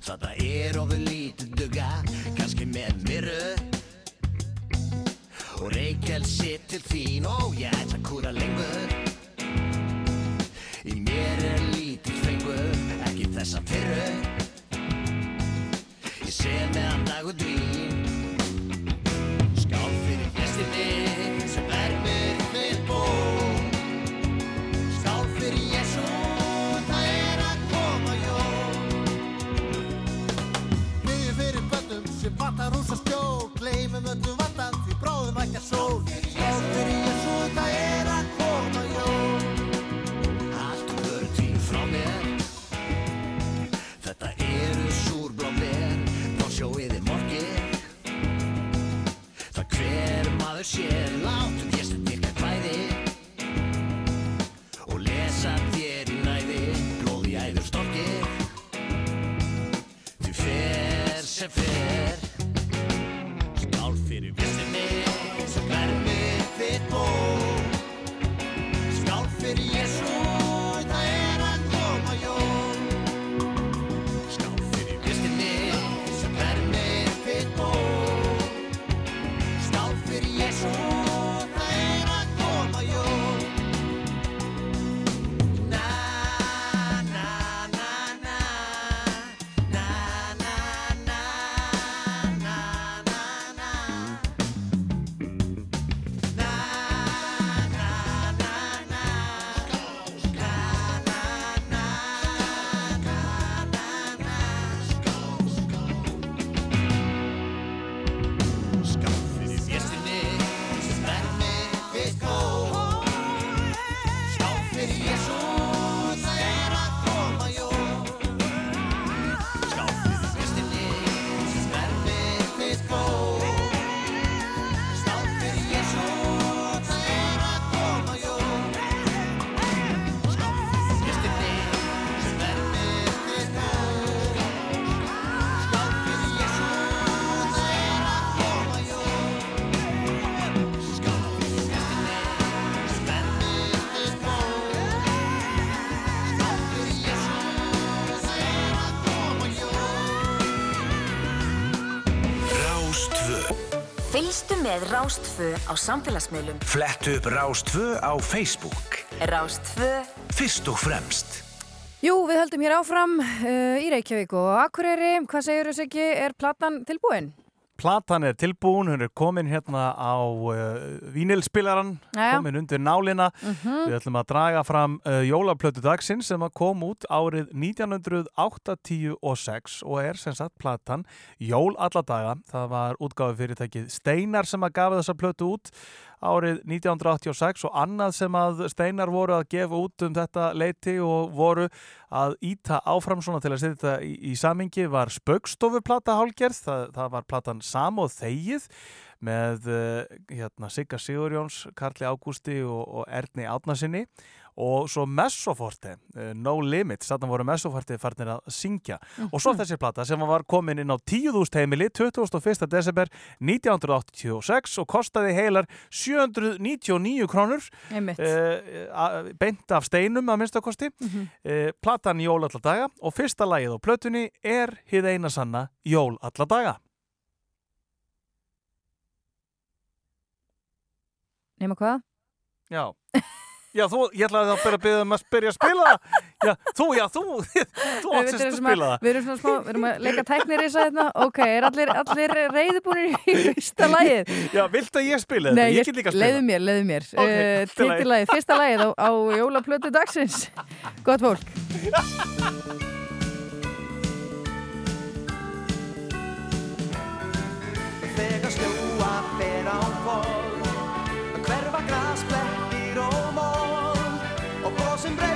Þetta er ofur lítið dugga Kanski með myrru. Og reykjel sitt til þín Og ég ætla að kúra lengur. Í mér er lítið fengur Ekki þessa fyrru. Ég sé meðan dag og dvín með Rástfö á samfélagsmiðlum. Flettu upp Rástvö á Facebook Rástfö Fyrst og fremst Jú, við höldum hér áfram uh, í Reykjavík og Akureyri. Hvað segir þess ekki, er platan tilbúin? Platan er tilbúin, hún er komin hérna á uh, vínilspilaran, Jæja. komin undir nálina. Mhm. Við ætlum að draga fram uh, jólaplötu dagsins sem kom út árið 1986 og er sem sagt platan Jól alla daga. Það var útgáfi fyrirtækið Steinar sem að gafa þessa plötu út árið 1986 og annað sem að Steinar voru að gefa út um þetta leiti og voru að íta áfram svona til að setja þetta í, í samingi var Spaukstofuplata hálgerð, það, það var platan Sam og Þegið með uh, hérna, Sigga Sigurjóns, Karli Ágústi og, og Erni Átnasinni og svo Messoforte, uh, No Limits, þarna voru Messoforte farnir að syngja og svo Mhm. þessi plata sem var komin inn á 10.000 heimili 21. desember 1986 og kostaði heilar 799 krónur uh, beint af steinum að minnstakosti Mhm. uh, platan Jól alla daga og fyrsta lagið á plötunni er hið eina sanna Jól alla daga Nefna hvað? Já <laughs> Já, þú, ég ætlaði að byrja að byrja um að byrja að spila það. Já, þú, já, þú, <laughs> þú Við átt sérst að spila að, það. við erum svona smá, við erum að leika tæknir í hérna. Ok, er allir, allir reyðubúinir í <laughs> fyrsta lagið? Já, viltu að ég spila þetta? Nei, ég get líka að spila. leiðu mér, leiðu mér. Ok, uh, lagi. Tittilagið, fyrsta lagið á, á jólaplötu dagsins. Gott fólk. Þegar snjóa fer á vol sembré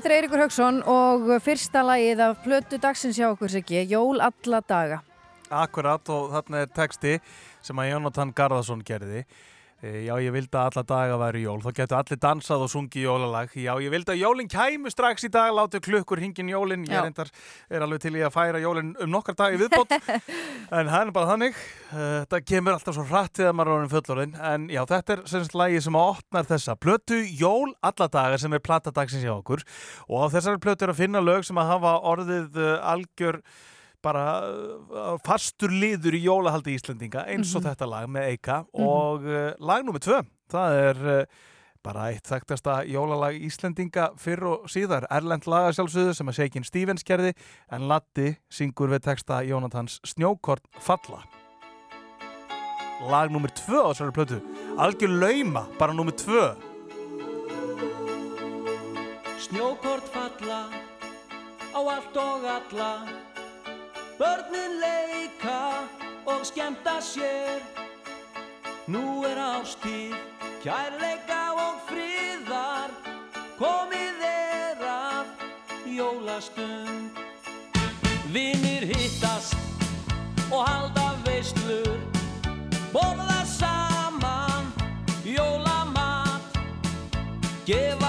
Þetta er Eiríkur Haugsson og fyrsta lagið af plötu dagsins hjá okkur Siggi, Jól alla daga. Akkurat og þarna er texti sem að Jónatan Garðarsson gerði. E, Já, ég vildi að alla daga væri jól. Þá getur allir dansað og sungið jólalag. Já, ég vildi að jólinn kæmu strax í dag, látu klukkur hingin jólinn. Ég Já. reyndar er alveg til í að færa jólinn um nokkar dagi viðbót. <laughs> en það er bara þannig. Eh, Þetta kemur alltaf svo hratt þegar maður er orðin fullorðin. En já, þetta er semst lagi sem opnar þessa plötu Jól alla daga sem er platadagsins hjá okkur. Og á þessari plötu er að finna lög sem að hafa orðið uh, algjör bara uh, fastur liður í jólahaldi Íslendinga eins og Mhm. þetta lag með Eika Mhm. og uh, lag nummið tvö. Það er uh, bara eitt þekktasta jólalag Íslendinga fyrr og síðar. Erlend laga sjálfsögðu sem að Shakin Stevens gerði en Latti syngur við texta Jónatans Snjókort falla. Lag nummer tvö á þessari plötu. Algjör lauma, bara nummer tvö. Snjókort falla á allt og alla Börnin leika og skemmta sér. Nú er ástíð, kærleika og friðar. Komið er að jólastund. Vinir hittast og halda veislur. Borða saman jólamat. Gefa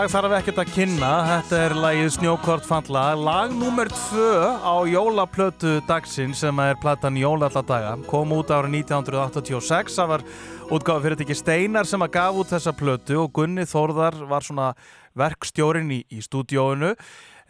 lag þarf ekkert að kynna, þetta er lagið Snjókort falla, lag nummer tvö á jólaplötu dagsins sem er platan Jólaladaga, kom út ára 1986, það var útgáfa fyrir ekki Steinar sem að gaf út þessa plötu og Gunni Þórðar var svona verkstjórin í, í stúdíóinu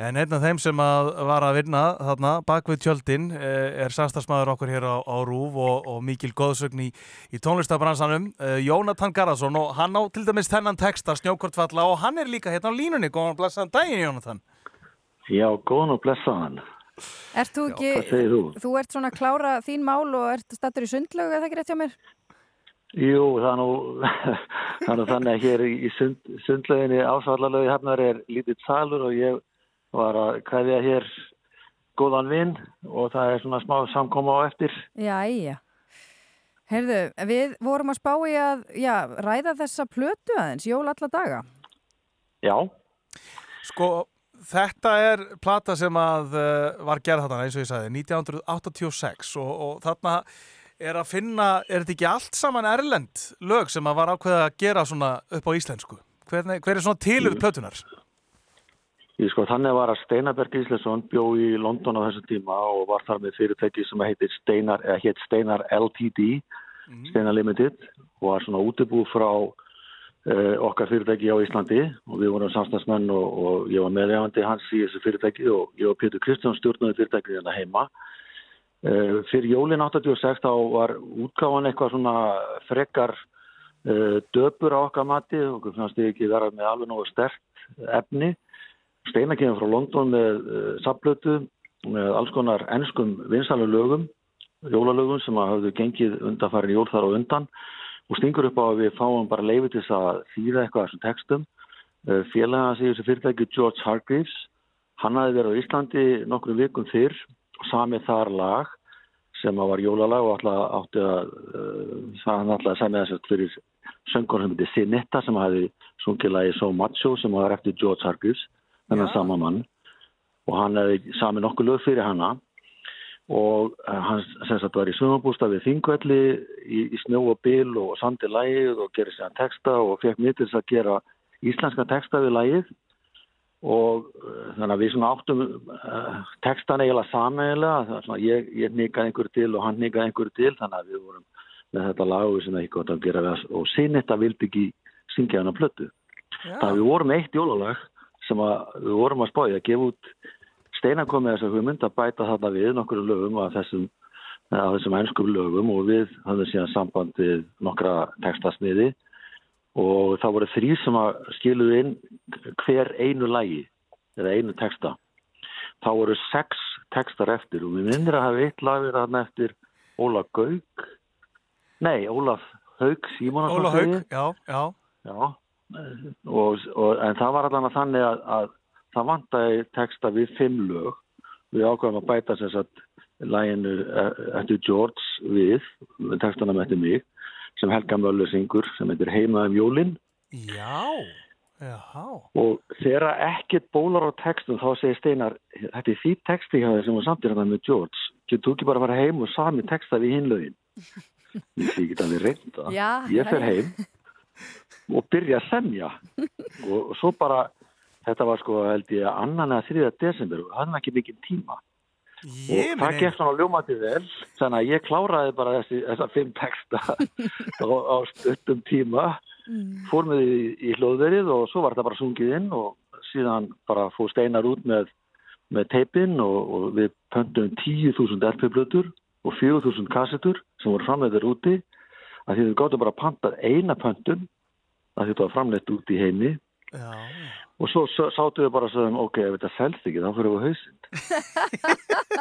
en einn af þeim sem að var að vinna þarna bak við tjöldin eh, er samstagsmaður okkur hér á, á Rúf og, og mikil góðsögn í, í tónlistabransanum eh, Jónatan Garðarsson og hann á til dæmis þennan texta Snjókortfalla og hann er líka hérna á línunni góðan blessaðan daginn Jónatan Já, góðan og blessaðan. Ert þú ekki, segir þú? þú ert svona að klára þín mál og ert stattur í sundlögu eða ekki rétt hjá mér? Jú, það er <laughs> það er þannig að hér í sund, sundlöginni ásvallalögi hafnar er lítið salur og ég var að kæðja hér góðan vinn og það er svona smá samkoma á eftir. Jæja. Heyrðu, við vorum að spá í að já, ræða þessa plötu aðeins, jól alla daga. Já. Sko, þetta er plata sem að uh, var gerð þarna eins og ég sagði 1986 og, og þarna er að finna, er þetta ekki allt saman erlend lög sem að var ákveða að gera svona upp á íslensku? Hvernig, hver er svona tilurð plötunar? Ég sko, þannig var að Steinarberg Íslesson bjó í London á þessum tíma og var þar með fyrirtæki sem heitir Steinar, eða heit Steinar LTD, Steinar Limited og var svona útibú frá uh, okkar fyrirtæki á Íslandi og við vorum samstagsmenn og, og ég var meðlegandi hans í þessu fyrirtæki og ég og Pétur Kristján stjórnaði fyrirtæki hérna heima. Uh, fyrir jólin 86 þá var útgáfan eitthvað svona frekkar uh, döpur á okkar mati og fannst ég ekki vera með alveg nógu stert efni. Steinar kemur frá London með uh, sapplötu með alls konar ennskum vinsalu lögum, jólalögum sem hafðu gengið undanfærin jól þar á undan og stingur upp á að við fáum bara leiði til þess að þýða eitthvað af þessum textum. Uh, Félaga sig þessu fyrirtæki George Hargreaves, hann hafði verið á Íslandi nokkrum vikum fyrr og samið þar lag sem var jólalag og alltaf átti að það hann alltaf semja þess að fyrir söngur sem heitir Sinetta sem hafði sungið lagi So Macho sem var eftir George Hargreaves, þennan Já. sama mann. Og hann hefði samið nokkuð lög fyrir hana. Og uh, hann sem sagt var í sumabústa við Þingvelli í, í snjó og bil og sandi lagið og gerði sér texta og fekk mér til þess að gera íslenska texta við lagið. Og uh, þannig að við svona áttum uh, textan eiginlega það svona ég, ég nikaði einhverju til og hann nikaði einhverju til. Þannig að við vorum með þetta lag og við sem ekki gott að gera við og Sinetta vildi ekki syngja hann að plötu þannig að við vorum eitt jólalag sem að við vorum að spája að gefa út Steinar kom með þessa hugmynd að bæta þarna við nokkru lögum af þessum, þessum ennskum lögum og við hafðum síðan samband við nokkra textasniði og það voru þrý sem að skiluðu inn hver einu lægi eða einu texta. Það voru sex textar eftir og við minnir að hafa eitt lag verið þarna eftir Óla Gauk, nei Ólaf Haug. Óla Haug, já, já. Já, og, og, en það var allan að þannig að, að það vantaði texta við fimm lög. Við ákvæðum að bæta sem sagt læginu eh, eftir George við, textana með eftir mig, sem Helga Möller syngur, sem heitir Heima um jólin. Já, já. Og þegar ekkert bólar á textum þá segir Steinar, þetta er því texti hjá þér sem var þetta með George. Getur þú ekki bara að fara heim og sami texta við hinlögin? <laughs> Ég sé ekki að við reynda. Ég fer heim <laughs> og byrja að semja. Og, svo bara þetta var sko held ég annan eða þriða desember og það var ekki mikið tíma. Ég og það gekk svona ljómandi vel þannig að ég kláraði bara þessi, þessa fimm texta <laughs> á, á stuttum tíma. Fór með því í hlóðverið og svo var þetta bara sungið inn og síðan bara fór Steinar út með, með teipinn og, og við pöntum 10.000 LP-blötur og 4.000 kassetur sem voru framleitur úti að því við gáttum bara að panta eina pöntun að þetta var framleitt út í heimi Já. og svo s- sátum við bara og sagðum ok, ef þetta selst ekki þá fyrir við hausinn <laughs>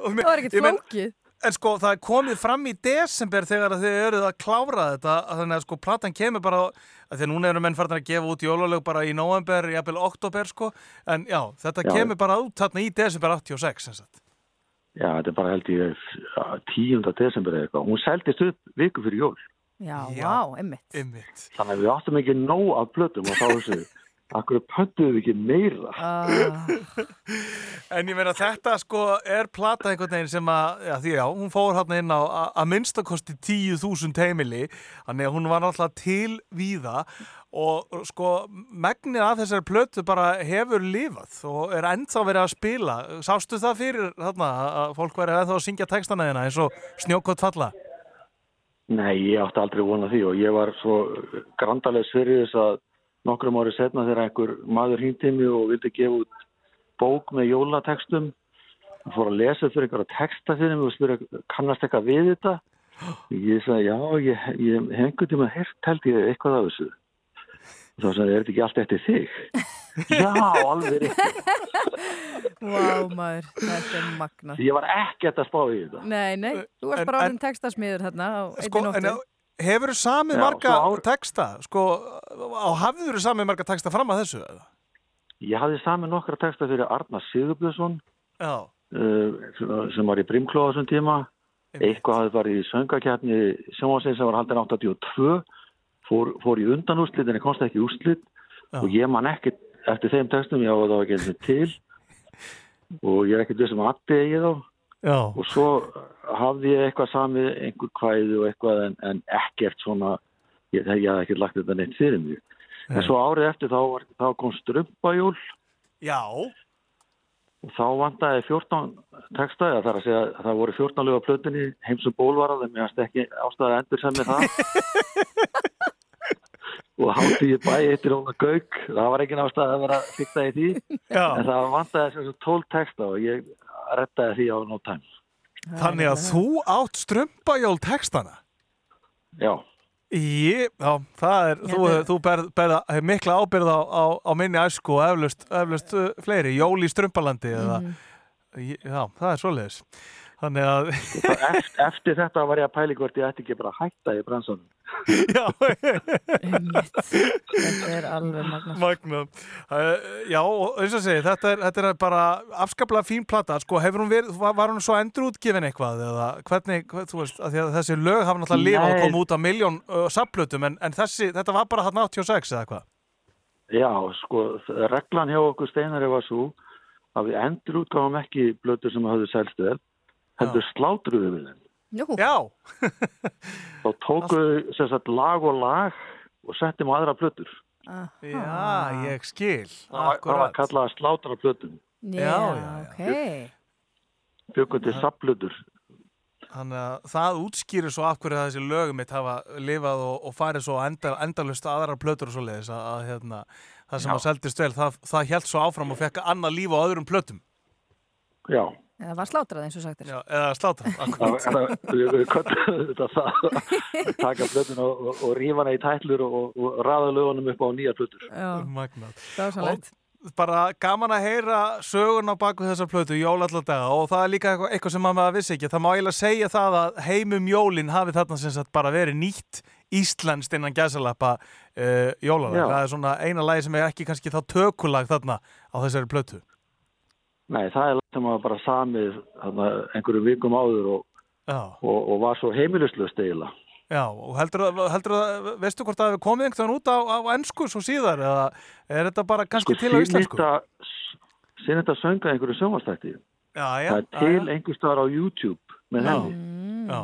Það var ekkert flókið. En sko, það er komið fram í desember þegar að þið eruð að klára þetta að þannig að sko, platan kemur bara að því að núna eru menn farnir að gefa út jólalög bara í november, jafnvel oktober sko, en já, þetta Já. kemur bara út þarna í desember 86 sem sagt. Já, þetta er bara held ég 10. desember eða eitthvað. Hún seldist upp viku fyrir jól. Já, vá, einmitt. Einmitt. Þannig að við áttum ekki nóg af blötum og þá þessu, akkur pöntuðum við ekki meira. Ah. <laughs> En ég meina þetta sko er plata einhvern veginn sem að, já því já, hún fór hann inn á að- að minnstakosti 10.000 heimili, þannig að hún var náttúrulega til víða og sko megnið af þessari plötu bara hefur lifað og er ennþá verið að spila. Sástu það fyrir þarna að fólk verið ennþá að syngja textana þeina eins og snjókott falla? Nei, ég átti aldrei vona því og ég var svo grandalega fyrir þess að nokkrum árið setna þegar einhver maður hýndi mig og vildi gefa út bók með jólatekstum. Hann fór að lesa fyrir einhverja texta fyrir mig og spyrja, kannast eitthvað við þetta? Ég sagði, já, ég, ég hef einhvern tíma heyrt held ég eitthvað af þessu. Og þá sagði, er þetta ekki allt eftir þig? <laughs> já, alveg. Vá, maður, þetta er magna. Ég var ekkert að spá í þetta. Nei, nei, þú varst bara en- orðin textasmiður hérna á Sko, einni en nóttu. Hefur þú samið Já, marga svo ár- texta? Sko, á hafður þú samið marga texta fram að þessu? Ég hafði saman nokkra texta fyrir Arnar Sigurbjörnsson Já. uh, sem var í Brimkló á þessum tíma. Eitthvað hafði bara í söngakjarni sjónvarsinn sem var haldin 82 fór, fór í undanúrslit en ég komst ekki í úrslit og ég man ekkert eftir þeim textum, ég á það ekki til <laughs> og ég er ekkert sem aðti ég þá Já. og svo hafði ég eitthvað samið einhver kvæði og eitthvað en, en ekkert svona ég, ég hafði ekkert lagt þetta neitt fyrir mig en svo árið eftir þá, var, þá kom strumpajól Já. og þá vantaði 14 texta, eða það er að segja að það voru 14 lög á plötunni, heims og bólvarað en mér finnst ekki ástæða endur sem með það <laughs> og hátti ég bæ eittir hún að gauk það var ekki ástæða að vera að fykta í því Já. en það vantaði sem sagt 12 texta og ég rettaði því á no time Þannig að þú átt strumpajól textana? Já. Ég, já, það er, þú, þú berð, berð mikla ábyrð á, á, á minni æsku og eflust, eflust uh, fleiri, jól í strumpalandi eða. Ég- já, það er svoleiðis. Þannig að eftir, eftir þetta var ég að pæli hvort ég ætti ekki bara að hætta í bransanum. <laughs> Þetta er alveg. Uh, já, og eins og segi, þetta er, þetta er bara afskaplega fín plata. Sko, hefur hún verið, var, hún svo endur útgefin eitthvað? Eða hvernig, veist, að að þessi lög hafa náttúrulega lifað og koma út af miljón uh, saplutum, en, en þessi, þetta var bara hann 86 eða hvað? Já, sko, reglan hjá okkur steinari var svo að við endur útgáfum ekki blötu sem hafðu selst vel, heldur slátruðu við þeim. Jú. Já. Þá tóku við sem sagt lag og lag og settum á aðra plötur. Já, ég skil. Það var- það var Akkurat. kallað að slátra plötum. Já, ok. Bjökkum til sapplötur. Þannig að það útskýrir svo af hverju þessi lögum mitt hafa lifað og, og farið svo endal, endalust aðrar plötur og svo leiðis að, að hérna, það sem Já. að seldist vel, það, það held svo áfram og fekk annað líf á öðrum plötum. Já. Eða var slátrað eins og sagt er. Já, eða slátra. Það- það- Við köllum þetta það að taka plötun og, og, og rífa hana í tætlur og, og raða lögunum upp á nýjar plötur. Já. Magnað. Dásamlegt. Og bara gaman að heyra sögun á baku þessar plötu, jól allar daga og það er líka eitthvað, eitthvað sem maður vissi ekki. Það má eiginlega segja það að heimum jólin hafi þarna sem sagt bara verið nýtt íslenskt innan gæsalappa uh, jólalag. Það er svona eina lagi sem er ekki kannski þá tökulag þarna á þessari plötu. Nei, það er lag sem var bara samið þarna, einhverjum vikum áður og, Já. og, og var svo heimilislust eiginlega. Já, og heldur, heldur að, veistu hvort það hefur komið einhvern veginn út á, á ennsku svo síðar eða er þetta bara kannski til á íslensku? Sýn þetta sönga einhverju sjónvastætti. Já, já. Það er til einhver staðar á YouTube með Já. henni. Já,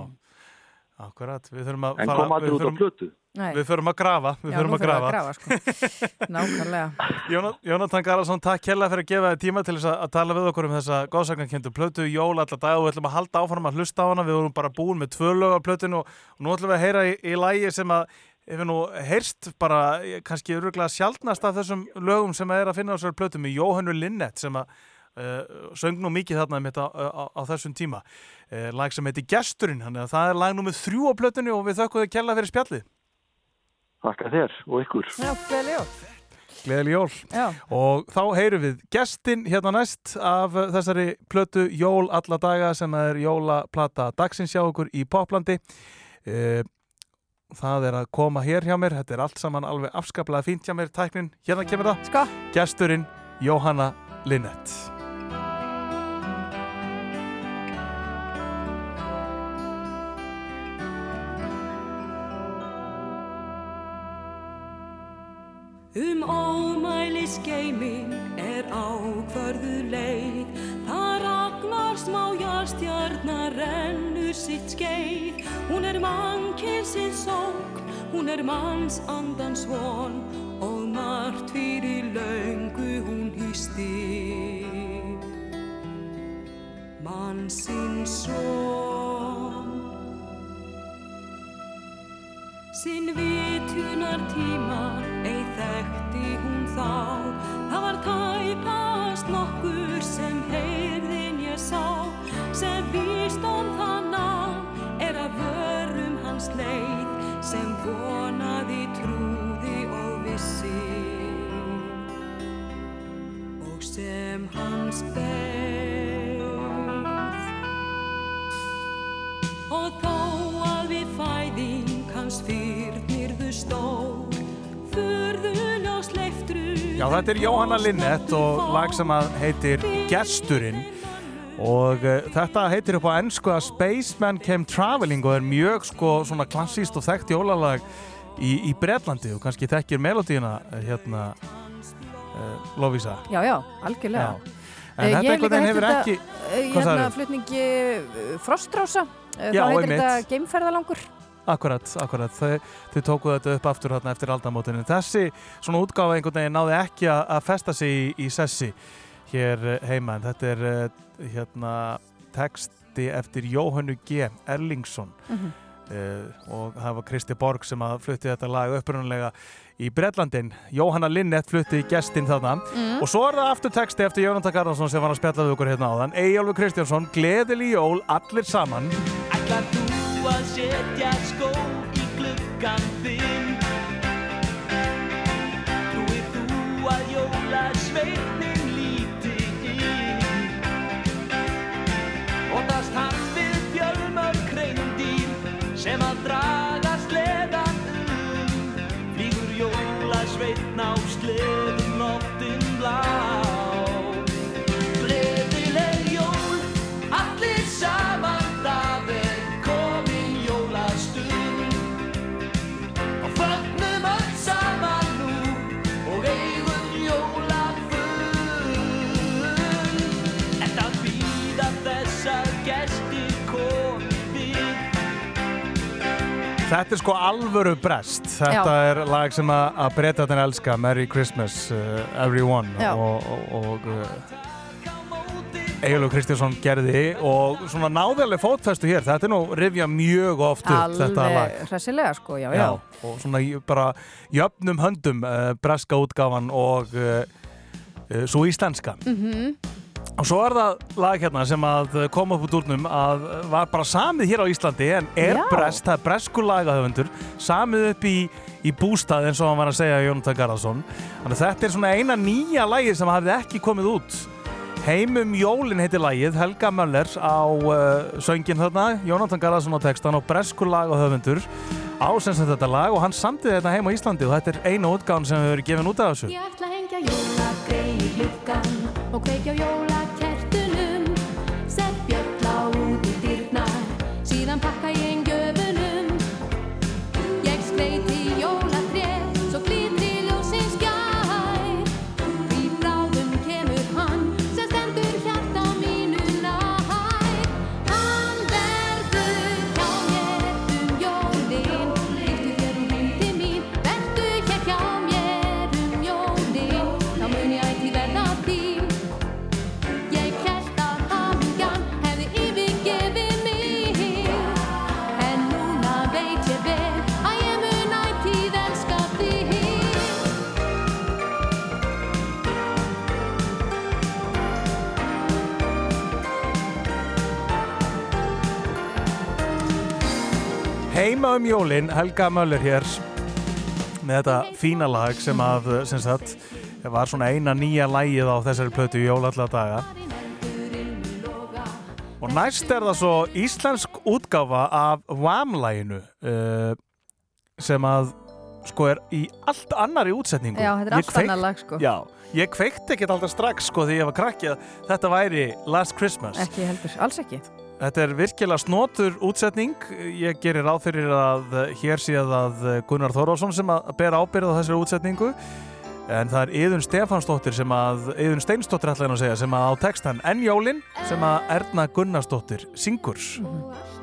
akkurat, við þurfum að En fara... kom aldrei við út á plötu. Nei. Við þurfum að grafa, við Já, þurfum nú að grafa. grafa, sko. <laughs> Nákvæmlega. Jóna- Jónatan Garðarsson, takk kella fyrir að gefa þér tíma til þess að, að tala við okkur um þessa góðsagnarkendu plötu jól alla dag og við ætlum að halda áfram að hlusta á hana við vorum bara búin með tvö lög á plötinu og, og nú ætlum við að heyra í, í lægi sem að hefur nú heyrst bara eh, kannski öruglega sjaldnast af þessum lögum sem er að finna á þessari plötu með Jóhannu Linnett sem að uh, söng nú mikið þarna mitt á, á, á þessum tíma uh, lag sem heitir Gesturinn, þannig að það er lag nummið þrjú á plötinu og við þökkum þið kella fyrir spjallið Þakka þér og ykkur. Já, gleðileg jól. Gleðileg jól. Já. Og þá heyrum við gestin hérna næst af þessari plötu Jól alla daga sem er jólaplata dagsins hjá okkur í Poplandi. Eh, Það er að koma hér hjá mér, þetta er allt saman alveg afskaplega fínt hjá mér, tæknin. Hérna kemur það. Sko. Gesturinn Jóhanna Linnett. Um ómæli skeiming er ákvörðu leið Það ragnar smá járstjarnar rennur sitt skeið. Hún er mannkynsins sók, hún er manns andans von. Og margt fyrir löngu hún hýsti Mannsins son. Sinn vitunar tíma ei þekkti hún þá. Það var tæpast nokkur sem heyrðin ég sá sem það nam er að vörum hans leið sem vonaði, trúði og vissi. Og sem hans beið. Og þó að við fæðing hans fyrnirðu leiftru Já, þetta er Jóhanna Linnett og lag sem að heitir Gesturinn og uh, þetta heitir upp á ennsku að Spaceman Came Traveling og er mjög sko svona klassíst og þekkt jólalag í, í Bretlandi og kannski þekkir melodíuna uh, hérna uh, Lovisa. Já, já, algjörlega. Já. En Eh, þetta ég hef líka hefur þetta, ekki... eh, Hérna flutningi eh, Frostrása. Eh, Þá heitir þetta geimferðalangur. Akkurat, akkurat. Þau, þau tóku þetta upp aftur hérna eftir aldamótinu. Þessi svona útgáfa einhvern veginn náði ekki að, að festa sig í, í sessi hér eh, heima. En þetta er eh, hérna texti eftir Jóhannu G. Erlingsson. Mhm. Uh, og það var Kristi Borg sem að flutti þetta lag upprunnulega í Bretlandin Jóhanna Linnett flutti gestinn þarna Mm. og svo er það aftur texti eftir Jónatan Garðarsson sem var að spjalla við okkur hérna áðan Eyjálfur Kristjánsson, Gleðili jól, allir saman Ætlar þú að setja skó í Þetta er sko alvöru brest Þetta Já. er lag sem að, að breytatin elska Merry Christmas uh, everyone Já. og, og, og uh, Egilur Kristjánsson gerði og svona náðileg fótfestu hér þetta er nú rifja mjög oft upp þetta lag Alveg hressilega sko, já, já. og svona bara jöfnum höndum uh, breska útgáfan og uh, uh, svo íslenska Mhm. Og svo er það lag hérna sem að kom upp úr dúrnum að var bara samið hér á Íslandi en er Já. brest, það er breskur lagahöfundur samið upp í, í bústað eins og hann var að segja Jónatan Garðarsson þannig að þetta er svona eina nýja lagið sem hafði ekki komið út. Heimum Jólin heitir lagið Helga Möller á uh, söngin þarna Jónatan Garðarsson á textan og breskur lagahöfundur á sem sagt þetta lag og hann samtiði þetta heim á Íslandi og þetta er einu útgáðan sem hefur verið gefin út af þessu. Ég ætla að hengja jólagrei í gluggan og kveikja á Heima um jólin, Helga Möller hér með þetta fína lag sem að sem sagt, var svona eina nýja lagið á þessari plötu í jól alla daga og næst er það svo íslensk útgáfa af Wham-læginu uh, sem að sko er í allt annari útsetningu. Já, þetta er allt kveik- annað lag, sko. Já, ég kveikti ekkert alltaf strax sko því ég var krakki að þetta væri Last Christmas. Ekki heldur, alls ekki Þetta er virkilega snotur útsetning. Ég gerir ráð fyrir að hér séð að Gunnar Þórólfsson sem að bera ábyrð á þessari útsetningu. En það er Yðun Stefansdóttir sem að, Yðun Steinsdóttir ætla hann að segja, sem að á textan En Jólin sem að Erna Gunnarsdóttir syngur. Og alltaf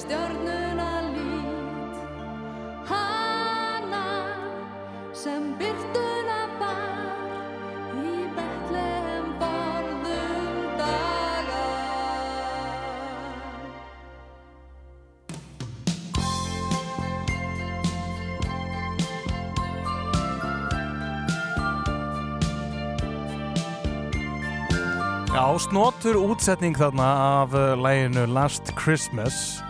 stjörnuna lít. Hanna sem byrtuna Já, snotur útsetning þarna af uh, læginu Last Christmas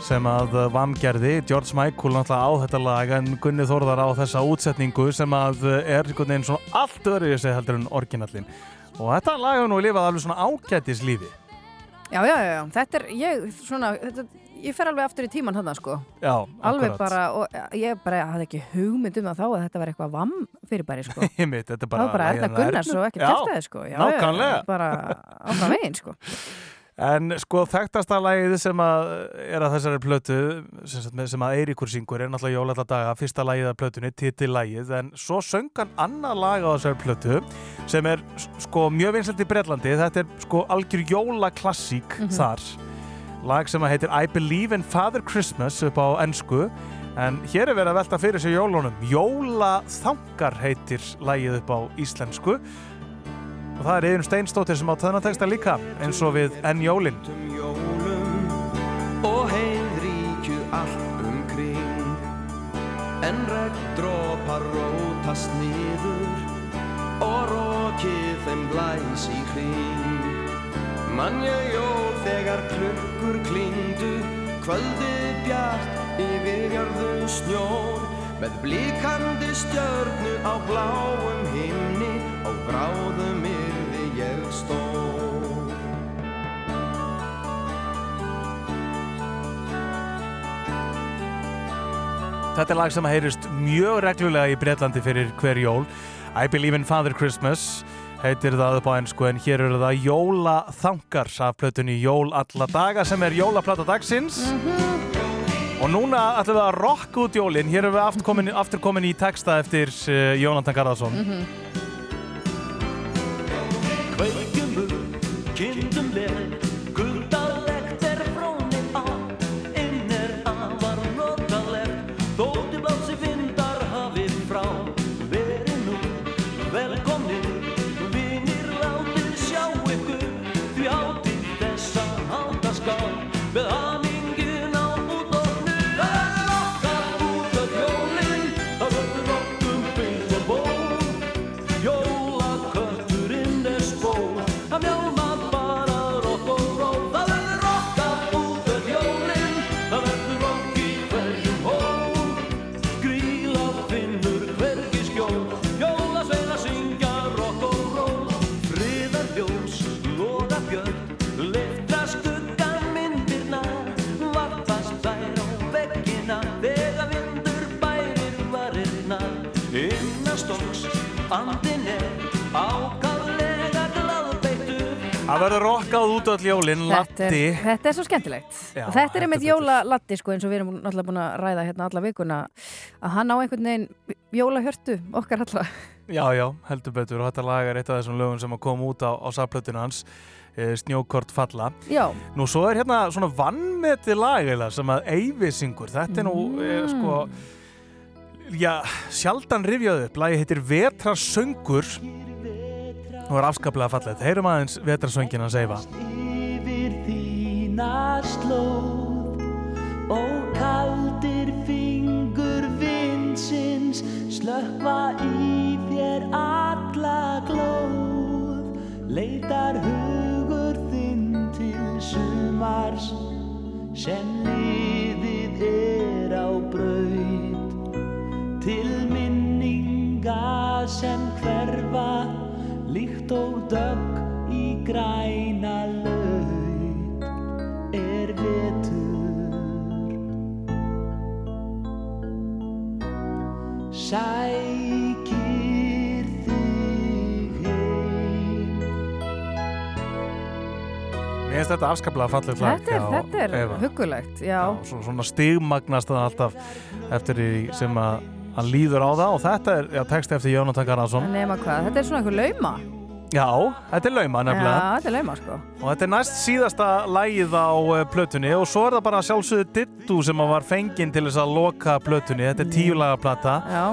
sem að uh, Vam gerði, George Michael náttúrulega á þetta lag en Gunni Þórðar á þessa útsetningu sem að uh, er einhvern veginn svona allt öðru í sig heldur en orginallin og þetta lag hefur nú lifað alveg svona ágætis lífi. Já, já, já, þetta er, ég, svona, þetta, ég fer alveg aftur í tíman hann, sko. Já, Alveg akkurat. bara, og ég bara hafði ekki hugmynd um það þá að þetta var eitthvað vamm fyrirbæri, sko. <laughs> Einmitt, þetta er Það bara var bara Erna lagið Gunnars og ekki Já, kæftæði, sko. Já, já, nákvæmlega. Bara áfram <laughs> veginn, sko. En sko þekktasta lagið sem að er að þessari plötu sem, sem að Eiríkur syngur er náttúrulega Jólalla daga, fyrsta lagið af plötunni, titillagið en svo söng hann annað lag á þessari plötu sem er sko mjög vinsalt í Bretlandi, þetta er sko algjör jólaklassík Mhm. þar lag sem að heitir I Believe in Father Christmas upp á ennsku en hér er verið að velta fyrir sig jólunum. Jólaþankar heitir lagið upp á íslensku. Og það er Eðun Steinstóttir sem á töðnateksta líka eins og við Enn Jólin. Og heiðríkju allt umkring. En regndrópar rótast niður og rokið þeim blæs í hring mann ég jól þegar klukkur klingdu kvöldi bjart yfir jörðu snjór. Með blíkandi stjörnu á bláum himni og bráðum yrði ég stór. Þetta er lag sem heyrist mjög reglulega í Breitlandi fyrir hver jól. I Believe in Father Christmas heitir það upp á ennsku en hér eru það jólaþankar af plötunni Jól alla daga sem er jólaplata dagsins. Og núna ætlum við að rocka út jólinn. Hér erum við aftur komin, aftur komin í texta eftir uh, Jónatan Garðarsson. Kveikjum upp, kynntum vel Það verður rockað út öll jólinn, Latti. þetta er svo skemmtilegt. Já, þetta er einmitt jólalatti sko eins og við erum náttúrulega búin að ræða hérna alla vikuna að hann á einhvern veginn jólahjörtu okkar alla. Já, já, heldur betur. Og þetta lag er eitt af þessum lögum sem að koma út á, á safplötinu hans eh, Snjókort falla. Já, Nú svo er hérna svona vannmeti lag sem að Eyvi syngur. Þetta er nú eh, sko Já, sjaldan rifjað upp. Lagi heitir Vetrasöngur og er afskaplega fallegt. Heyrum aðeins Vetrasöngin hans Eyva yfir þína slóð og kaldir fingur vinsins slökkva í þér alla glóð. Leitar hugur þinn til sumars sem liðið er á braut. Til minninga sem hverfa líkt og dögg í græna laut er vetur. Sækir þig heim. Mér finnst þetta afskaplega lag. Þetta er, þetta er Eva. huggulegt Já, Svo, svona stigmagnast það alltaf eftir því sem að hann líður á það og þetta er já, texti eftir Jónatan Garðarsson. Nema hvað, þetta er svona einhver lauma. Já, þetta er lauma Já, nefnilega þetta er lauma sko. Og þetta er næst síðasta lægið á uh, plötunni og svo er það bara sjálfsögðu Dittu sem var fenginn til þess að loka plötunni, þetta er tíulaga plata Já.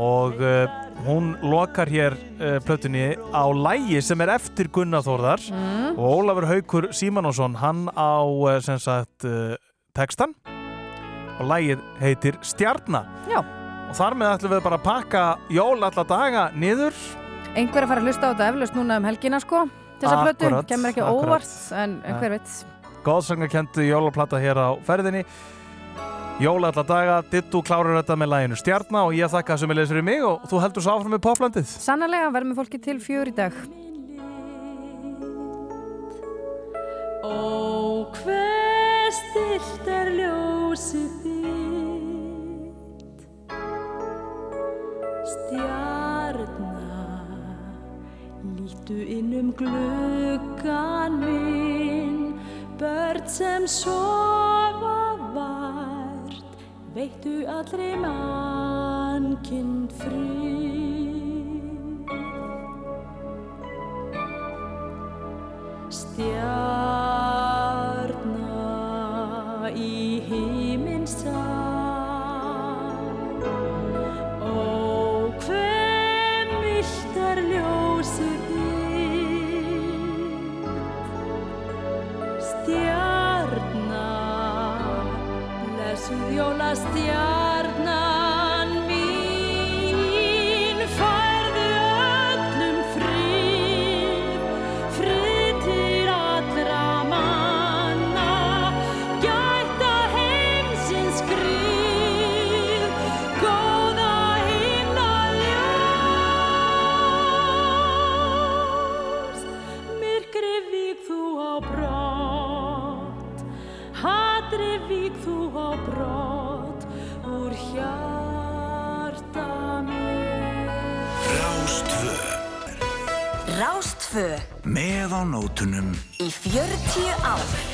og uh, hún lokar hér uh, plötunni á lægi sem er eftir Gunnar Þórðar. Mm. og Ólafur Haukur Símanósson hann á sem sagt uh, textan og lægið heitir Stjarna. Já. Og þar með ætlum við bara að pakka jól alla daga niður. Einhver að fara að hlusta á þetta eflaust núna um helgina sko þessa plötu, kemur ekki akkúrat. óvart en, en Ja. hver veit góðsangnakendu jólaplata hér á ferðinni. Jóla alla daga, Dittu klárar þetta með læginu Stjarna og ég þakka sem er leys fyrir mig og þú heldur svo áfram með poplandið Sannarlega verðum við fólki til fjör í dag. Ó, hver stilt er ljósið þitt Lítu inn um gluggan minn. Börn sem sofa vart Veittu allri mannkind frið. Stjarna í himins Ó, dio las tierras. Rástfö Með á nótunum í 40 ár.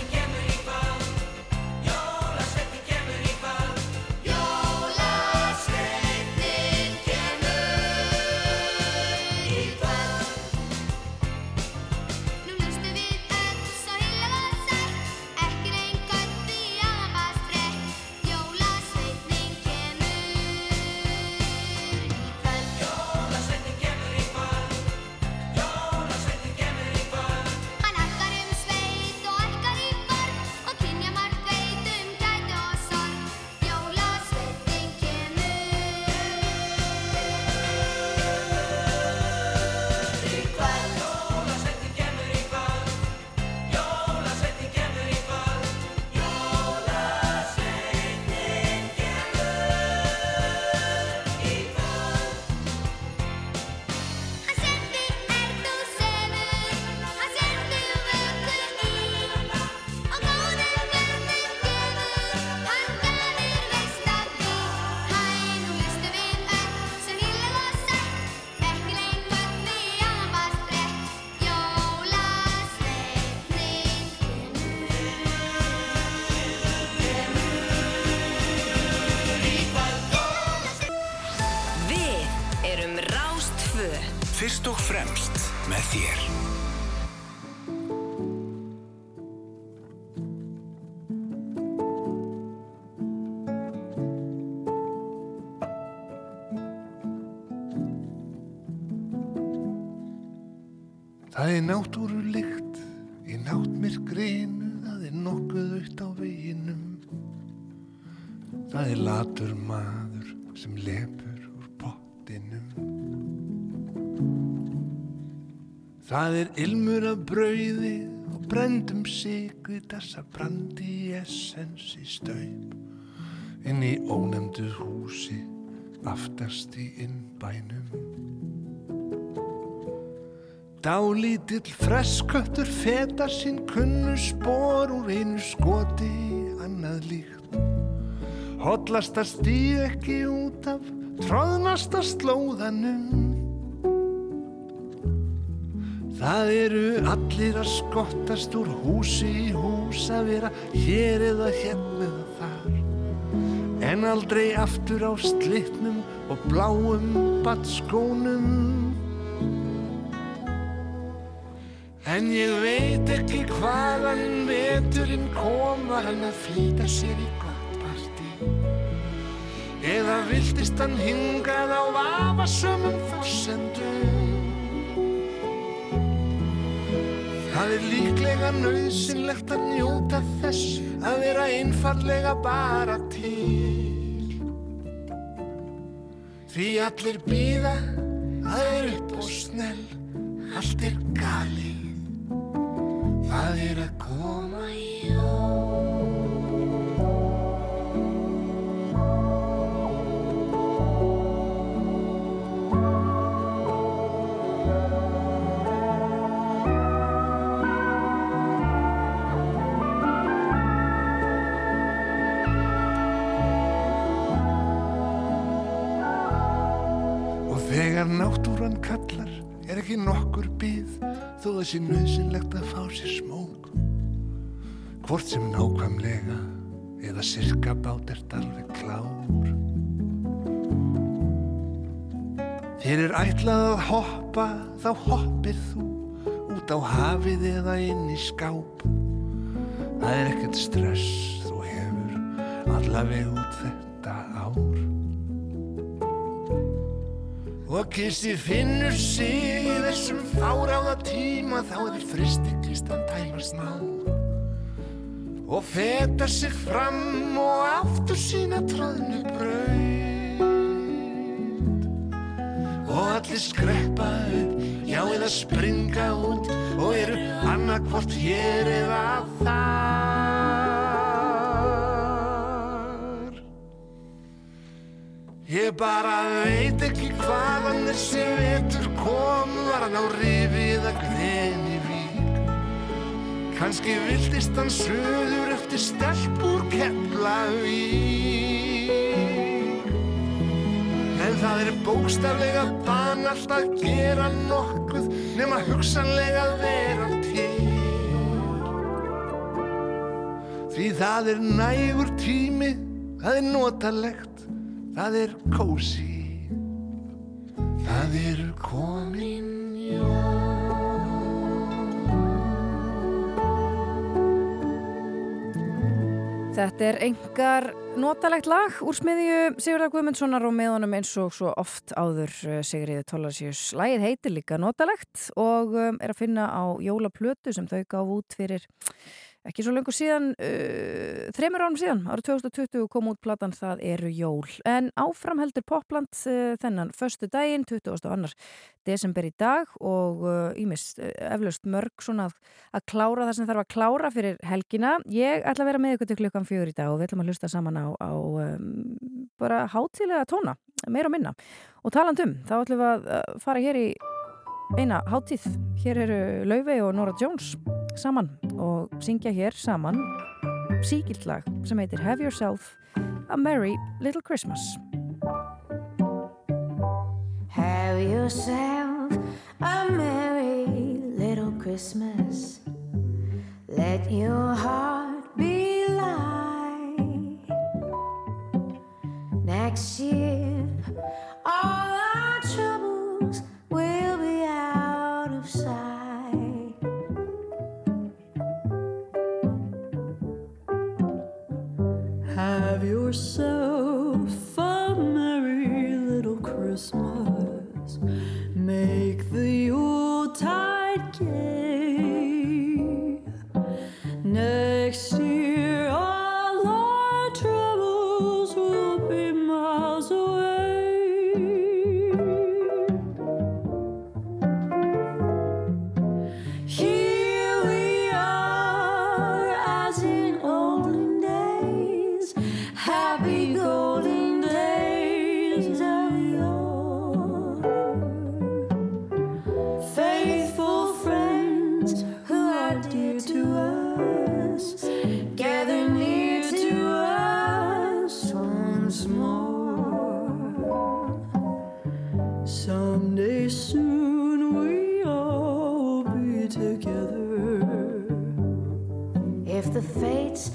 Það er ilmur af brauði og brendum sigri þessa brandi í essens í staup inn í ónefndu húsi aftast í innbænum. Dálítill fresköttur feta sín kunnu spór úr einu skoti annað líkt. Hollasta stíð ekki út af tróðnasta slóðanum. Það eru allir að skottast úr húsi í hús að vera hér eða hérna eða þar. En aldrei aftur á slitnum og bláum batskónum. En ég veit ekki hvaðan veturinn kom var hann að flýta sér í gott partí. Eða viltist hann hingað á vafasömmum forsendum. Er líklega nöðsynlegt að njóta þess að vera einfallega bara til. Því allir býða, það er upp og snell, allt er galið. Það er að það sé nöðsynlegt að fá sér smók. Hvort sem nákvæmlega eða sirka bát ert alveg klár. Þér er ætlað að hoppa, þá hoppir þú út á hafið eða inn í skáp. Það er ekkert stress, þú hefur allaveg út Og kissi finnur sig í þessum fáráða tíma þá er fristiklistan tæmar smá og feta sig fram og aftur sína tróðnu braut. Og allir skreppa upp já eða springa út og eru annarkvort hér eða þar Ég bara veit ekki hvaðan þessi vetur kom. Var hann á rifið að greni vík? Kanski viltist hann söður eftir stelp úr Keflavík. En Það er bókstaflega banalt að gera nokkuð hugsanlega að vera til. Því það er nægur tími, það er notalegt, það er kósi, það er komin Þetta er engar notalegt lag úr smiðju Sigurðar Guðmundssonar og með honum eins og svo oft áður eh, Sigriði Tólasjus. Lægið heitir líka notalegt og um, er að finna á jólaplötu sem þau gaf út fyrir ekki svo lengur síðan, uh, þreymur ánum síðan, árið 2020 kom út platan Það eru jól. En áfram heldur Popland uh, þennan förstu daginn, 22. desember í dag og ímist uh, eflaust mörg svona að, að klára það sem þarf að klára fyrir helgina. Ég ætla að vera með ykkur til klukkan fjögur í dag og við ætlum að hlusta saman á, á um, bara hátilega tóna, meira og minna. Og talandum, þá ætlum við að uh, fara hér í eina hátíð. Hér eru Laufey og Nora Jones saman og syngja hér saman síkilt lag sem heitir Have Yourself a Merry Little Christmas. Have yourself a merry little Christmas. Let your heart be light. Next year, Have yourself the fates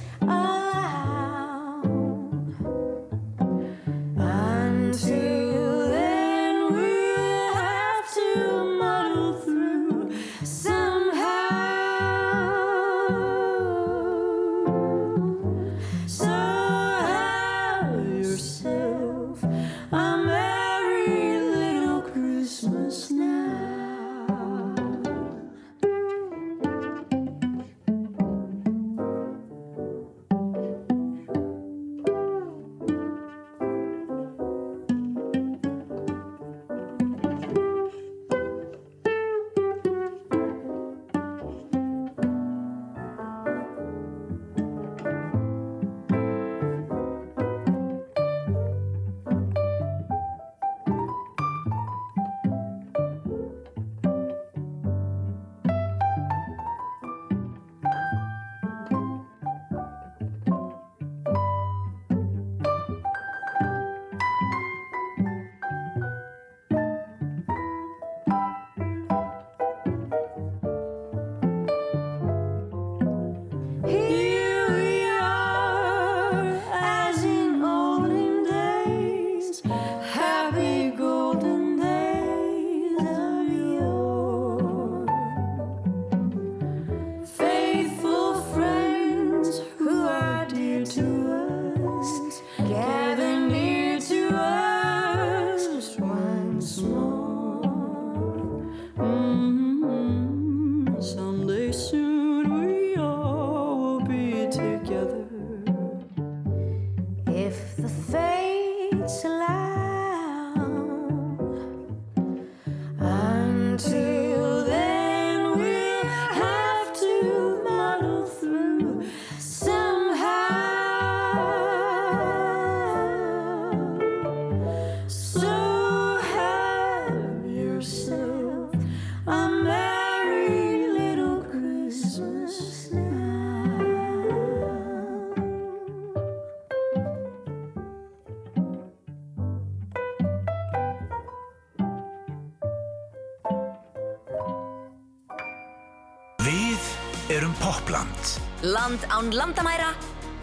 Land án landamæra.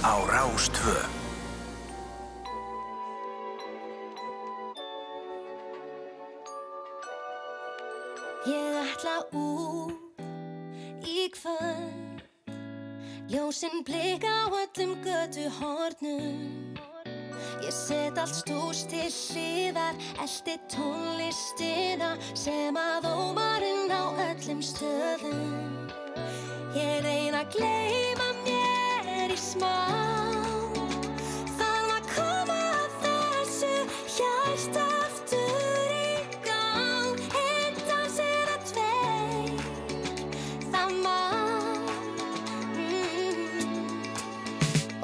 Á Rástvö. Ég ætla út í kvöld. Ljósinn blika á öllum götu hornum Ég set allt stús til hliðar Elti tónlistina sem að ómarinn á öllum stöðum Ég reyna að gleyma mér í smá. Þarf að koma að þessu hjarta aftur í gang. Einn dansir að tveir Það má. Mm.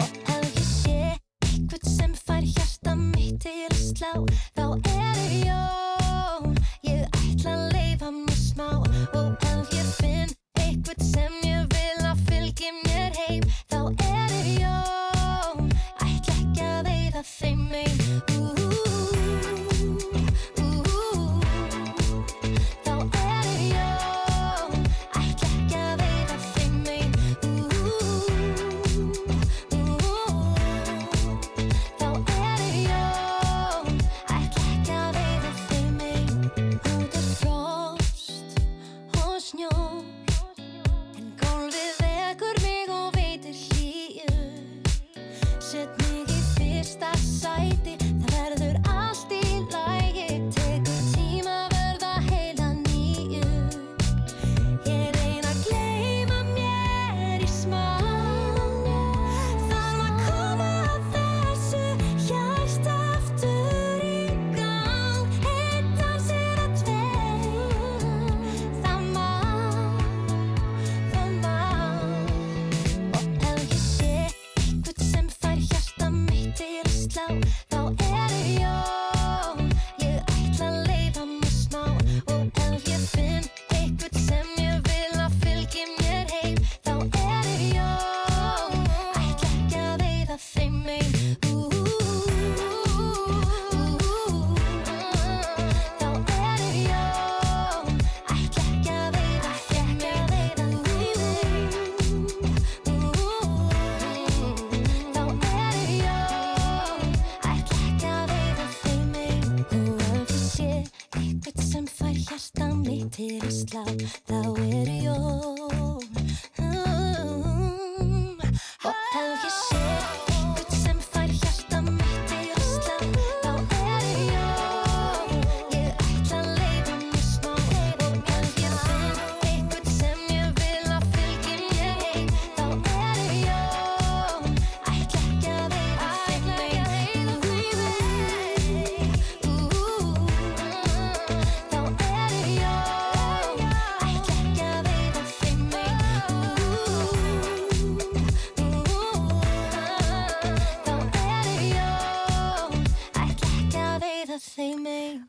Og ef ég sé eitthvað sem fær hjarta mitt til að slá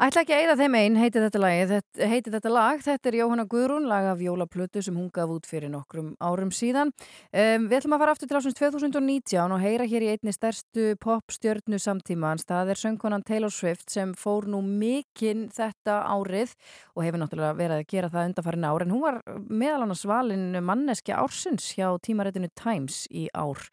Ætla ekki að eyða þeim einn, heitir þetta lagið, þetta, heitir þetta lag, þetta er Jóhanna Guðrún, lag af Jólaplötu sem hún gaf út fyrir nokkrum árum síðan. Um, við ætlum að fara aftur til ásins 2019 og heyra hér í einni stærstu popstjörnu samtímans, það er söngkonan Taylor Swift sem fór nú mikinn þetta árið og hefur náttúrulega verið að gera það undanfarin ár, en hún var meðal annars valin manneski ársins hjá tímaréttinu Times í ár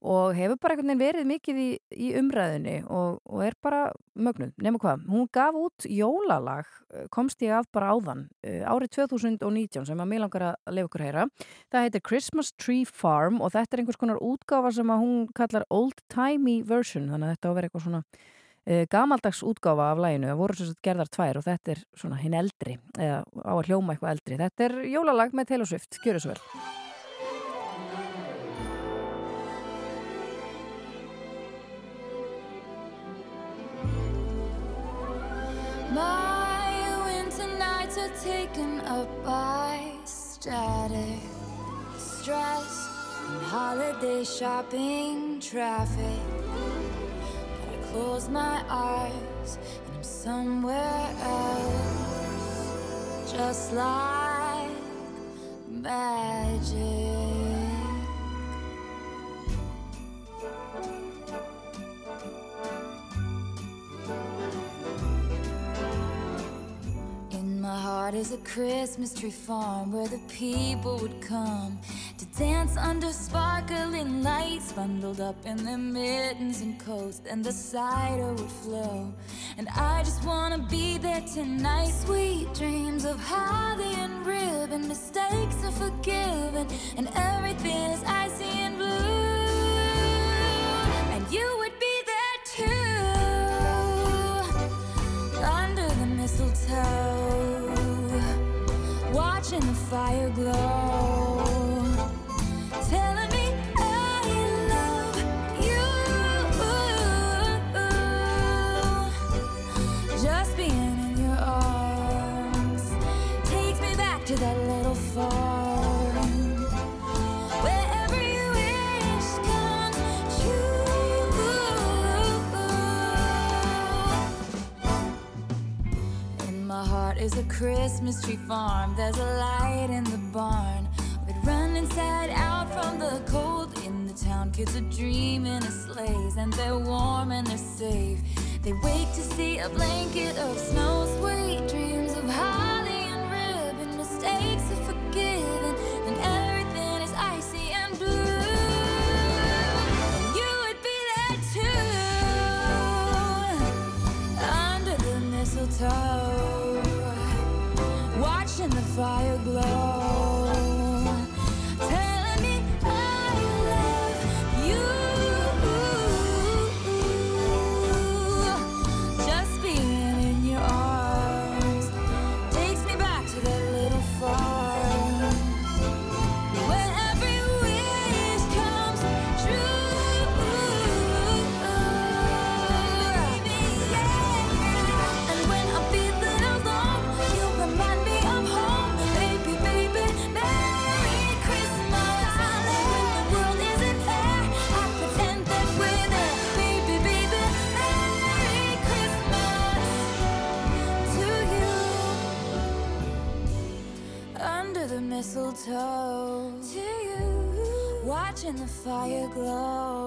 og hefur bara einhvern veginn verið mikið í, í umræðinni og, og er bara mögnuð, nema hvað, hún gaf út jólalag, eh, komst ég að bara áðan eh, árið 2019 sem að mér langar að lefa ykkur að heyra. Það heitir Christmas Tree Farm og þetta er einhvers konar útgáfa sem að hún kallar Old Timey Version, þannig að þetta á að vera eitthvað svona uh, gamaldags útgáfa af læginu, það voru svo sagt gerðar tvær og þetta er svona hinn eldri eða á að hljóma eitthvað eldri, þetta er jólalag með Taylor Swift, gjöru svo vel My winter nights are taken up by static, stress, holiday shopping traffic. But I close my eyes and I'm somewhere else, just like magic. My heart is a Christmas tree farm where the people would come to dance under sparkling lights, bundled up in their mittens and coats, and the cider would flow. And I just wanna be there tonight. Sweet dreams of holly and ribbon, mistakes are forgiven, and everything is icy and blue. And you would be there too, under the mistletoe, watching the fire glow, is a Christmas tree farm. There's a light in the barn. We'd run inside out from the cold in the town. Kids are dreaming of sleighs and they're warm and they're safe. They wait to see a blanket of snow, sweet dreams of holly and ribbon. Mistakes are forgiven and everything is icy and blue. You would be there too, under the mistletoe, fire glow, watching the fire glow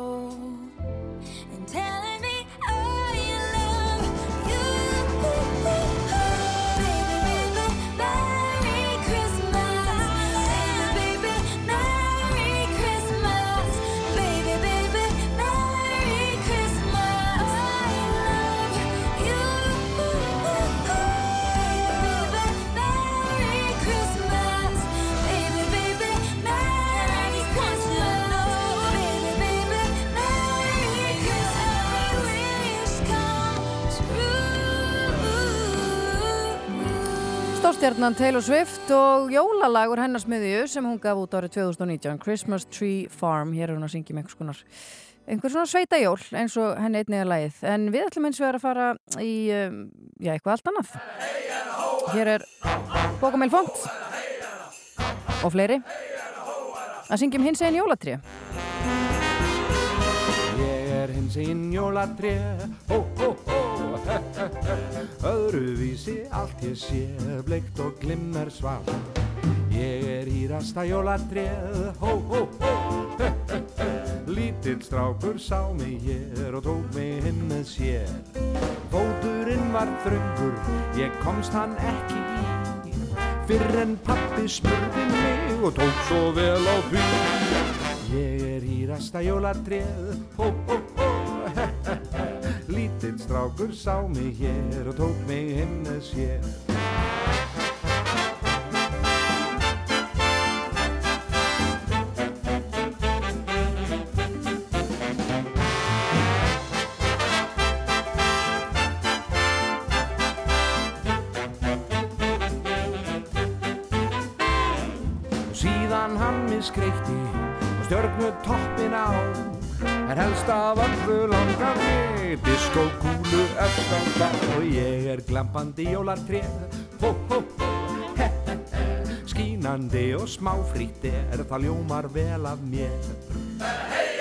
true. Stórstjarnan Taylor Swift og jólalagur hennar smiðju sem hún gaf út árið 2019 Christmas Tree Farm, hér er hún að syngja með einhvers konar einhver svona sveita jól eins og henni einnig er lagið. En við ætlum eins og er að fara í um, já, eitthvað allt annað. Hér er Bókamæl Font og fleiri. Að syngja um hins eginn jólatrí Ég er hins einn jólatré, hó, hó, hó, öðruvísi allt ég sé, bleikt og glimmer svart. Ég er hýrasta jólatréð, hó, hó, hó, lítill strákur sá mig hér og tók mig inn með sér. Fóturinn var þröngur, ég komst hann ekki í, fyrr en pappi smurði mig og tók svo vel á því. Ég er hýrasta jólatréð, hó, hó, hó, <laughs> lítill strákur sá mig hér og tók mig inn með en helst af öllu langar mig diskókúlu það og ég er glampandi jólartréð hó hó hó he he he. Skínandi og smáfrítt er. Það ljómar vel af mér. Er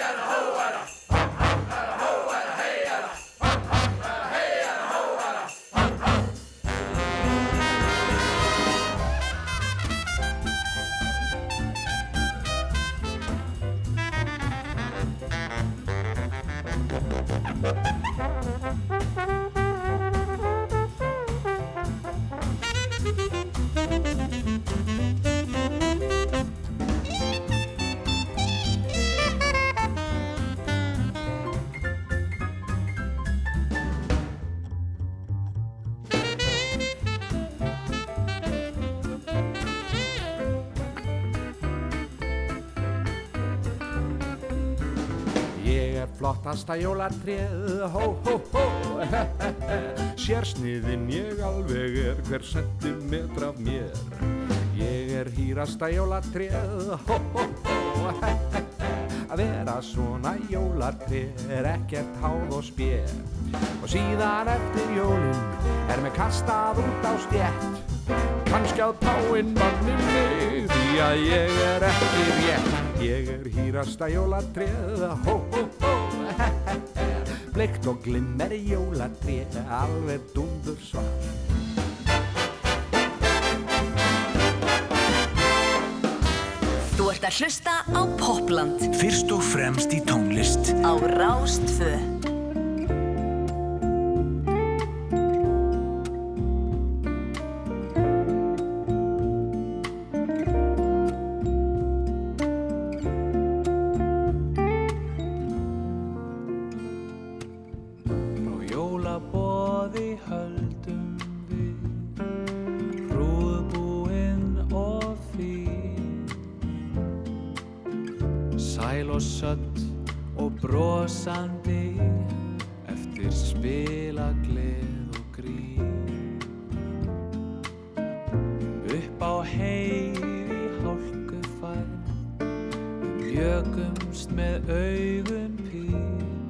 flottasta jólatréð, hó, hó, hó, <laughs> sérsniðin ég alveg er hver sentimetra af mér. Ég er hýrasta jólatréð, hó, hó, hó, <laughs> að vera svona jólatréð er ekkert háð og spér. Og síðan eftir jólin er mig kastað út á stjætt, kannski að páinn manni mig, því að ég er ekki rétt. Ég er hýrasta jólatréð, hó, hó, hó, bleikt og glimmer jólatréð, alveg dundur svart. Þú ert að hlusta á Popland Fyrst og fremst í tónlist á Rástfö. Og brosandi Eftir spila gleð og grín. Upp á heið í hálkufær Jökumst með augun pín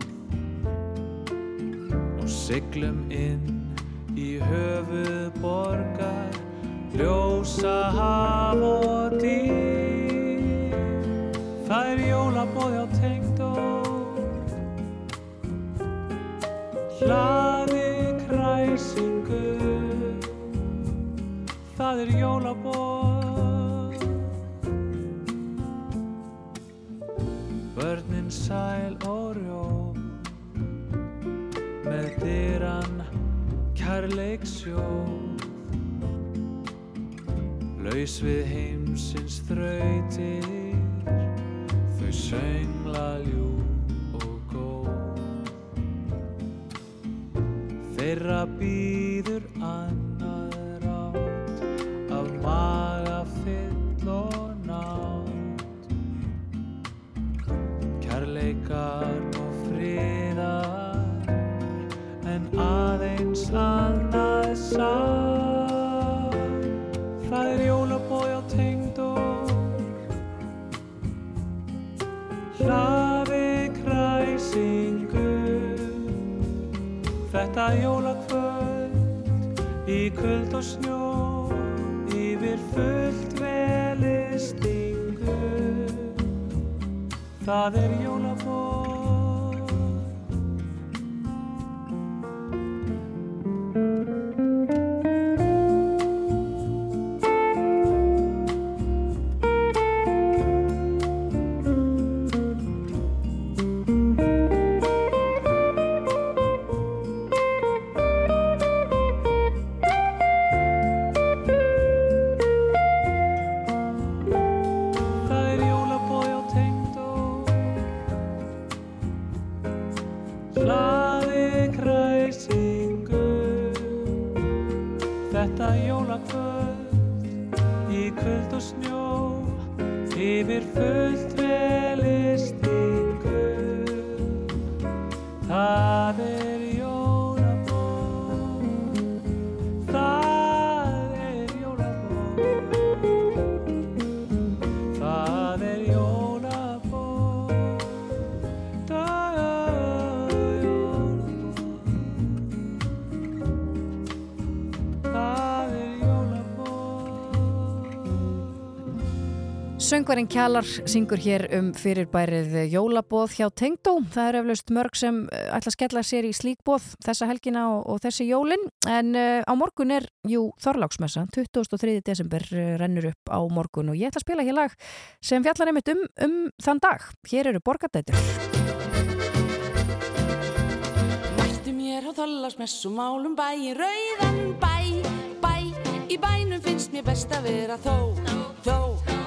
og siglum inn í höfuð borgar ljósa haf og dýr hlaði kræsingu. Það er jólabóð börnin sæl og rjó með dyran kærleiksjóð. Laus við heimsins þrautir. Þau söngla ljú þeirra býður annað rátt af maga fyll og nátt. Kærleikar og friðar en aðeins annað sá það er jólabói á tengdó hlaði kræsingu. Þetta jólakvöld í kvöld og snjó yfir fullt velistingu það er jólabóð Söngvarinn Kjalar syngur hér um fyrirbærið jólabóð hjá Tengdó. Það er eflaust mörg sem eh, ætla að skella sér í slíkbóð þessa helgina og, og þessi jólin. En uh, á morgun er, jú, Þorláksmessa, 23. desember uh, rennur upp á morgun og ég ætla að spila hér lag sem fjallar einmitt um, um þann dag. Hér eru borgardætur. Mættu mér á þollarsmess og málum bæin rauðan bæ Í bænum finnst mér best að vera þó, þó.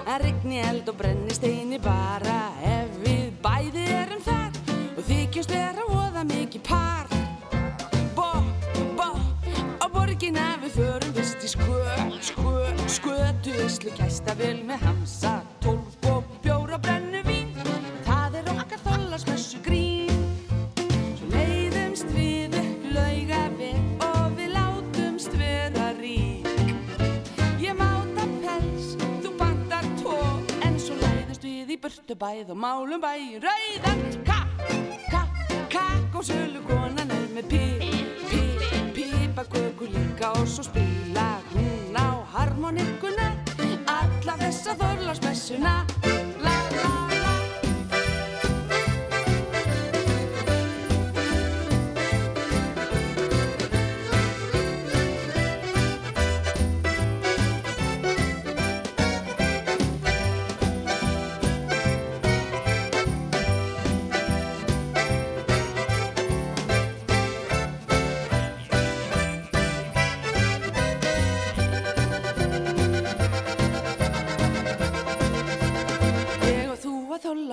Að rigni eld og brenni steini bara ef við bæði erum þar Og þykjumst vera voða mikið par. Bó, bó, á borgina við förum fyrst í skö, skö, skötu Íslu kæsta vel með hamsa, burtu bæð og málum bæin rauðan Ka, ka, kakó sölu konan er með pi, pi, pipaköku líka og svo spila hún á harmonikuna alla þessa þorlarsmessuna La, la,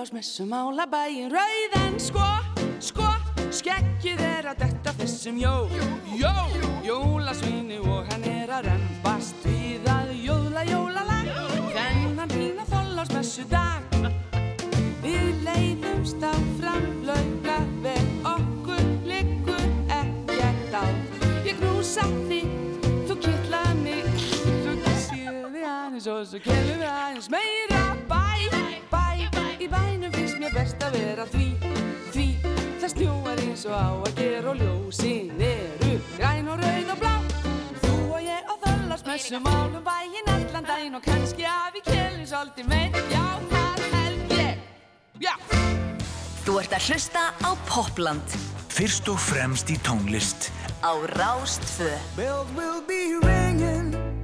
að þólasmessu mála bæin rauðan sko, sko Skeggið er að detta þessum jó, jó Jólasvíni og hann er að rembast við að jóla jólalag Þennan fína þólasmessu dag. Við leiðumst áfram laugla vel okkur liggur ekkert á. Ég knúsa þig, þú kittla mig. Þú þig aðeins og svo kemur við aðeins bæ, í bænum finnst mér best að vera því, því. Það snjóar eins og á að gera og ljósin eru græn og rauð og blá. Þú og ég á þöllarsmessu málum bæinn allan daginn og kannski að við kjelum svolítið meir. Já, það held ég, já. Þú ert að hlusta á Popland. Fyrst og fremst í tónlist. Á Rástfö. Bells will be ringing.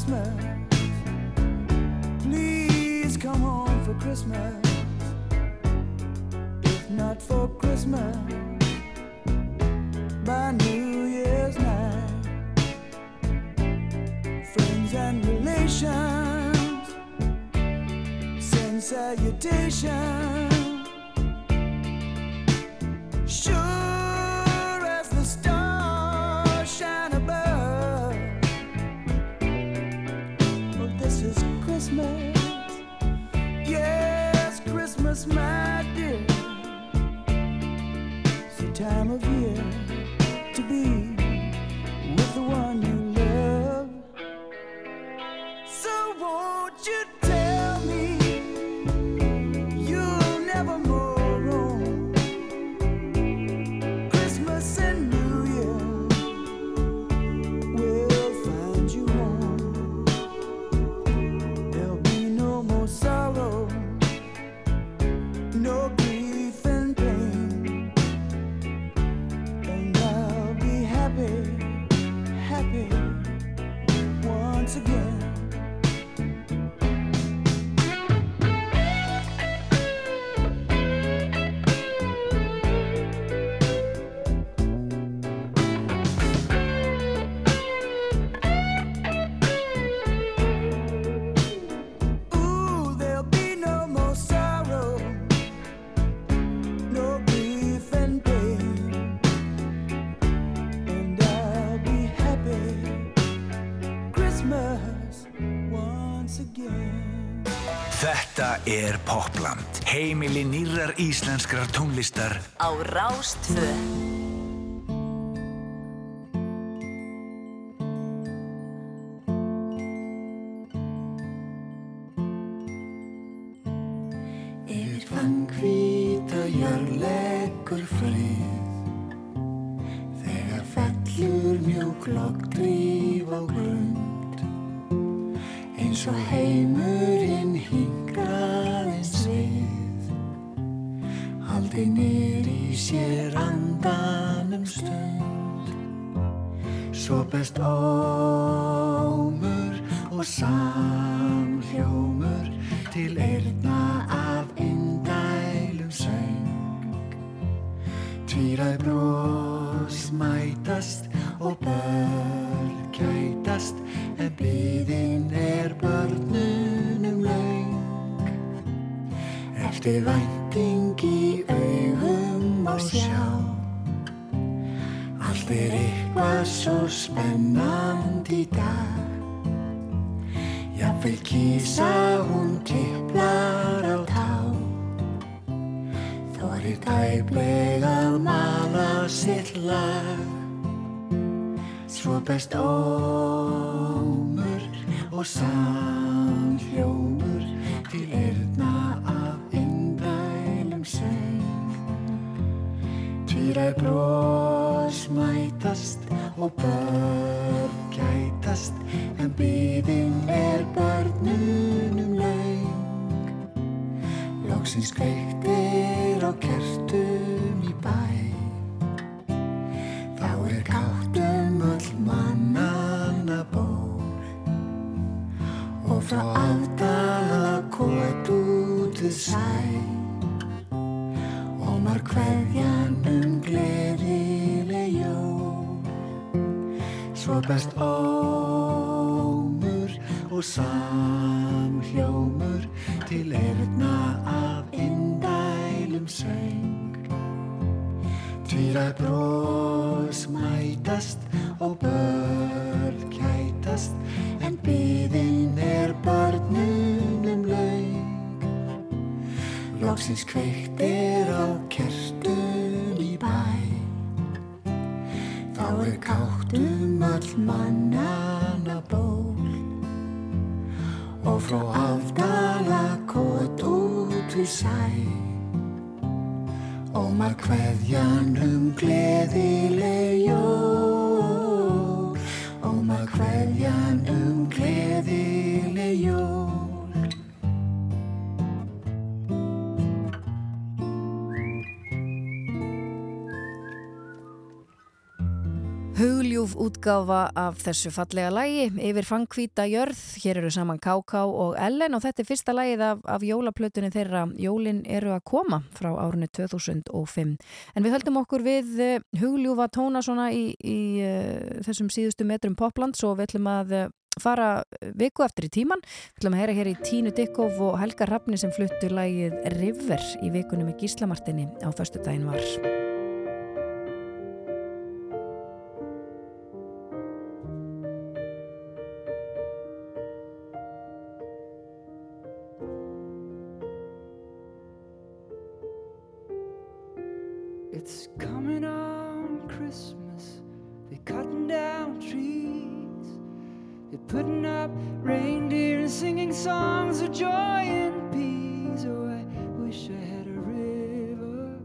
Christmas. Please come home for Christmas. If not for Christmas by New Year's night. Friends and relations send salutations. Sure Christmas, my dear. It's the time of year er Popland, heimili nýrar íslenskrar tónlistar á Rástfö. Spennandi í dag. Jafnvel kísa hún tipplar á tá. Þorir tæplega að mala sitt lag. Svo best ómur og samhljómur til erna af indælum söng Tvíræð brós mætast og börn gætast en byðin er börnunum laung. Lóksins kveiktir á kertum í bæ. Þá er káttum öll mannana ból Og frá afdala kót út við sæ. Og mar kveðjan um gleðileg Svo best ómur og samhljómur til erna af indælum söng. Tvíra brós mætast og börn kætast en byðin er börnunum laung Loksins kveiktir á kertum í bæ er káttum öll mannana ból og frá afdala kót út við sæ og maður kveðjan um gleðileg jól. Og maður kveðjan um gleðileg jól Hugljúf útgáfa af þessu fallega lægi yfir fangkvíta jörð. Hér eru saman K.K. og Ellen og þetta er fyrsta lægið af, af jólaplötunni þeirra Jólin eru að koma frá árunni 2005. En við höldum okkur við uh, hugljúfa tóna svona í, í uh, þessum síðustu metrum poplands og við ætlum að uh, fara viku eftir í tíman. Við ætlum að heyra hér í Tínu Dikkov og Helga Rafni sem fluttu lægið River í vikunum með Gíslamartinni á föstudaginn var. It's coming on Christmas. They're cutting down trees. They're putting up reindeer and singing songs of joy and peace. Oh, I wish I had a river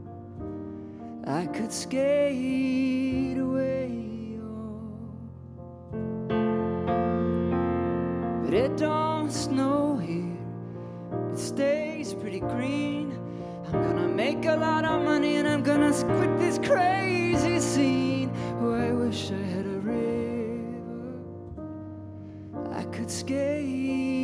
I could skate away on. But it don't snow here. It stays pretty green. Gonna make a lot of money and I'm gonna quit this crazy scene. Oh, I wish I had a river I could skate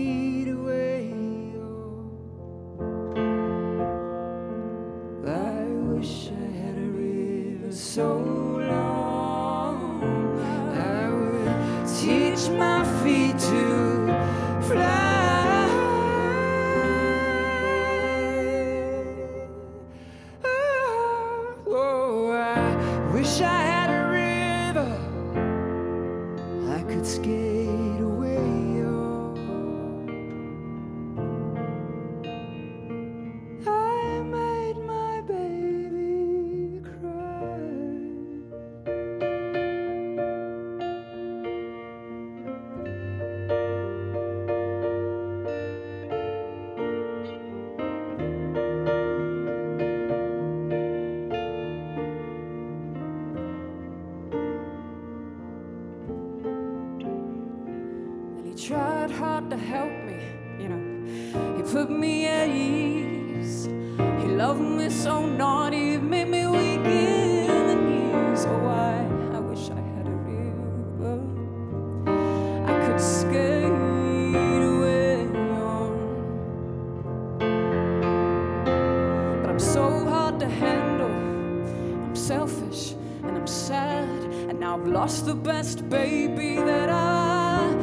selfish and I'm sad. And now I've lost the best baby that I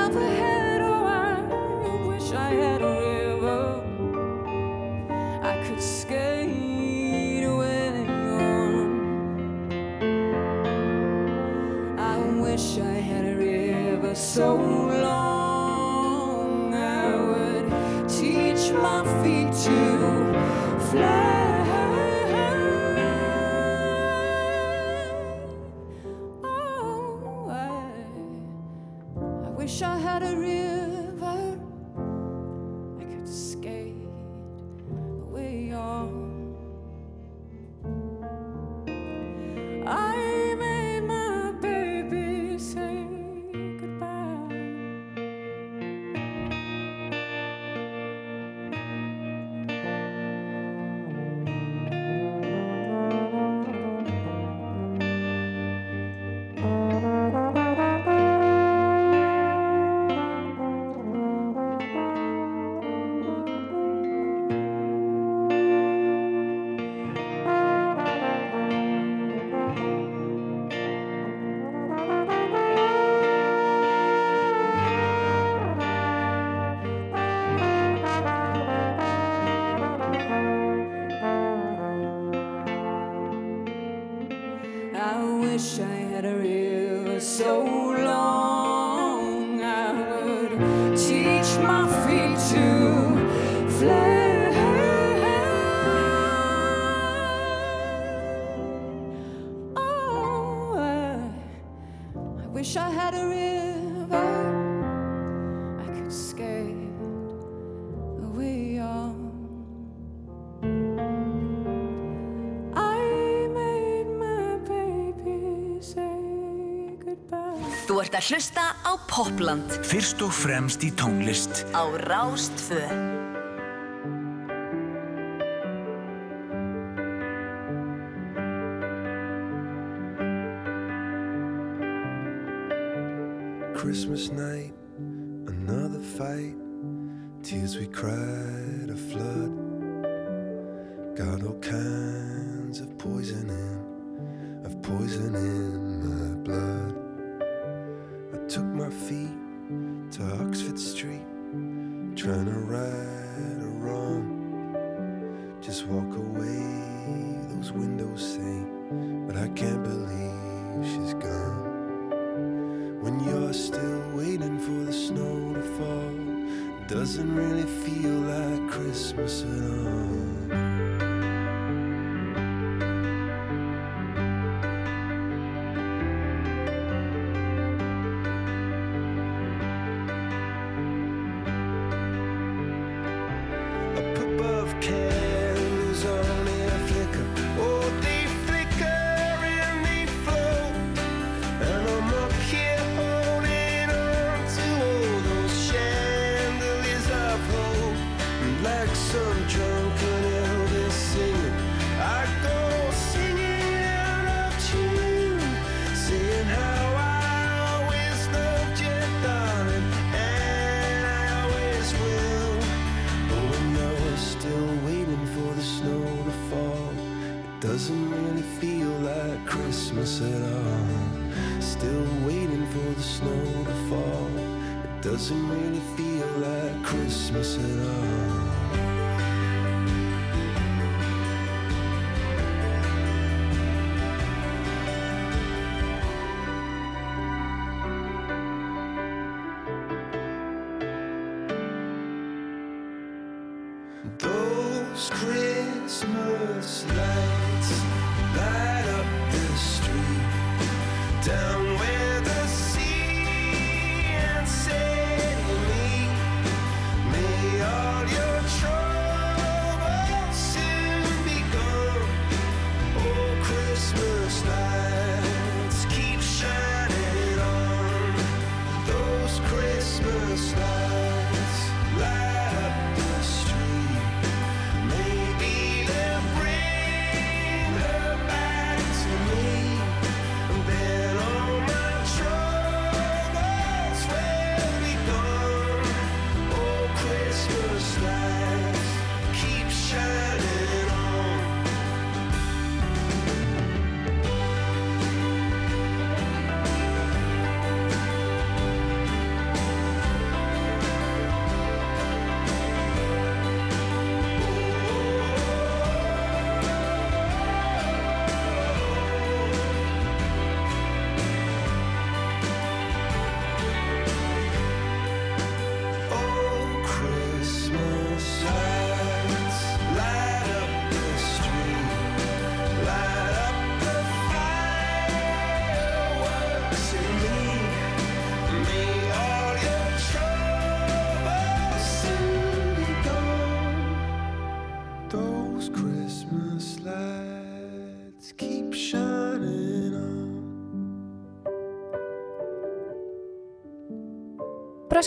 ever had. Oh, I wish I had a river I could skate away on. I wish I had a river so. að hlusta á Popland. Fyrst og fremst í tónlist. Á Rástföð.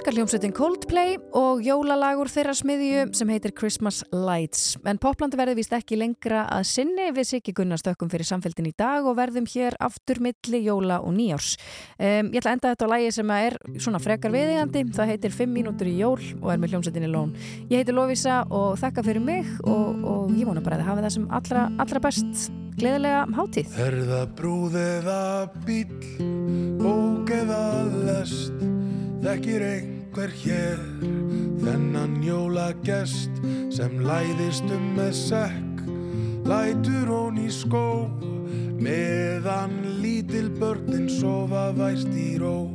Breskar hljómsveitin Coldplay og jólalagur þeirra smiðju sem heitir Christmas Lights. En poplandi verður vist ekki lengra að sinni við Siggi Gunnar stökkum fyrir samfélgin í dag og verðum hér aftur milli jóla og nýjárs. Um, ég ætla að enda þetta á lægi sem er svona frekar viðigandi. Það heitir 5 mínútur í jól og er með hljómsveitinni Lón. Ég heiti Lovisa og þakka fyrir mig og, og ég vona bara að hafa það sem allra, allra best. Gleðilega hátíð. Er það brúð eða bíl, lest, þekkir einhver hér, þennan jólagest sem læðist um með sekk, lætur hon í skó, meðan lítil börnin sofa væst í ró.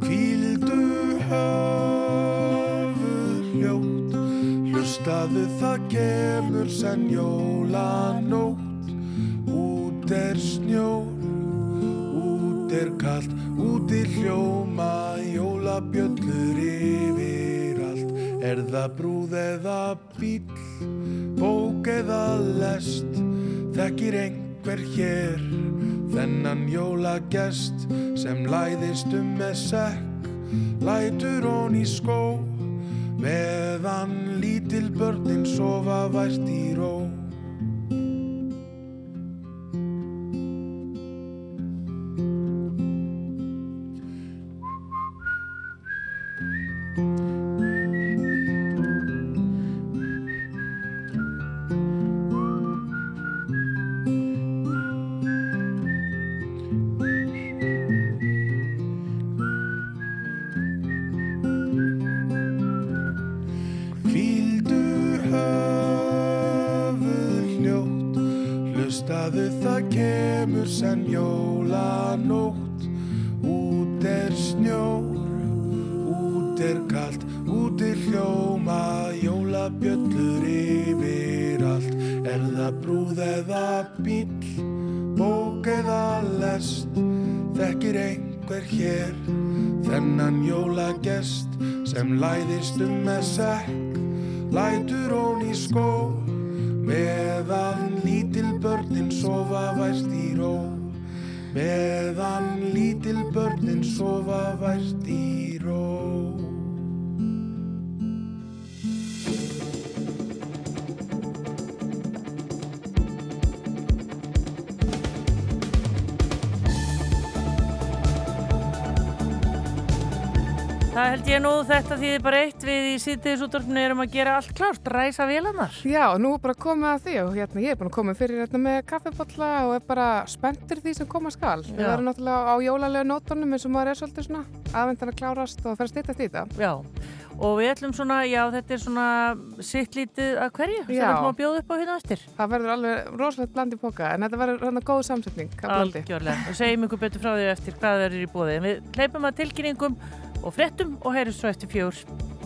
Hvíldu höfuð hljótt, hlustaðu það kemur senn jólanótt. Út er snjór, út er kallt, úti hljóma jólabjöllur yfir allt. Er það brúð eða bíl, bók eða lest, þekkir einhver hér, þennan jólagest sem læðist um með sekk, lætur hon í skó, meðan lítil börnin sofa væst í ró. Það ég nú þetta því þið bara eitt við í síðdegisútvarpinu erum að gera allt klárt, ræsa vélarnar. Já, nú er bara komið að því og hérna ég er bara komið fyrir hérna með kaffebolla og er bara spenntur því sem koma skal. Við Já. erum náttúrulega á jólalegu nótunum eins og maður er svolítið svona aðvendan að klárast og að fara að stýttast í þetta. Já, og við ætlum svona, já þetta er svona sitt lítið að hverju sem við ætlum að bjóða upp á hérna eftir. Það verður alveg rosalegt bland í póka en þetta verður hérna góð samsetning. Algjörlega, og segjum ykkur betur frá því eftir hvað það er í bóði. En við að og fréttum og heyrjum svo eftir fjór.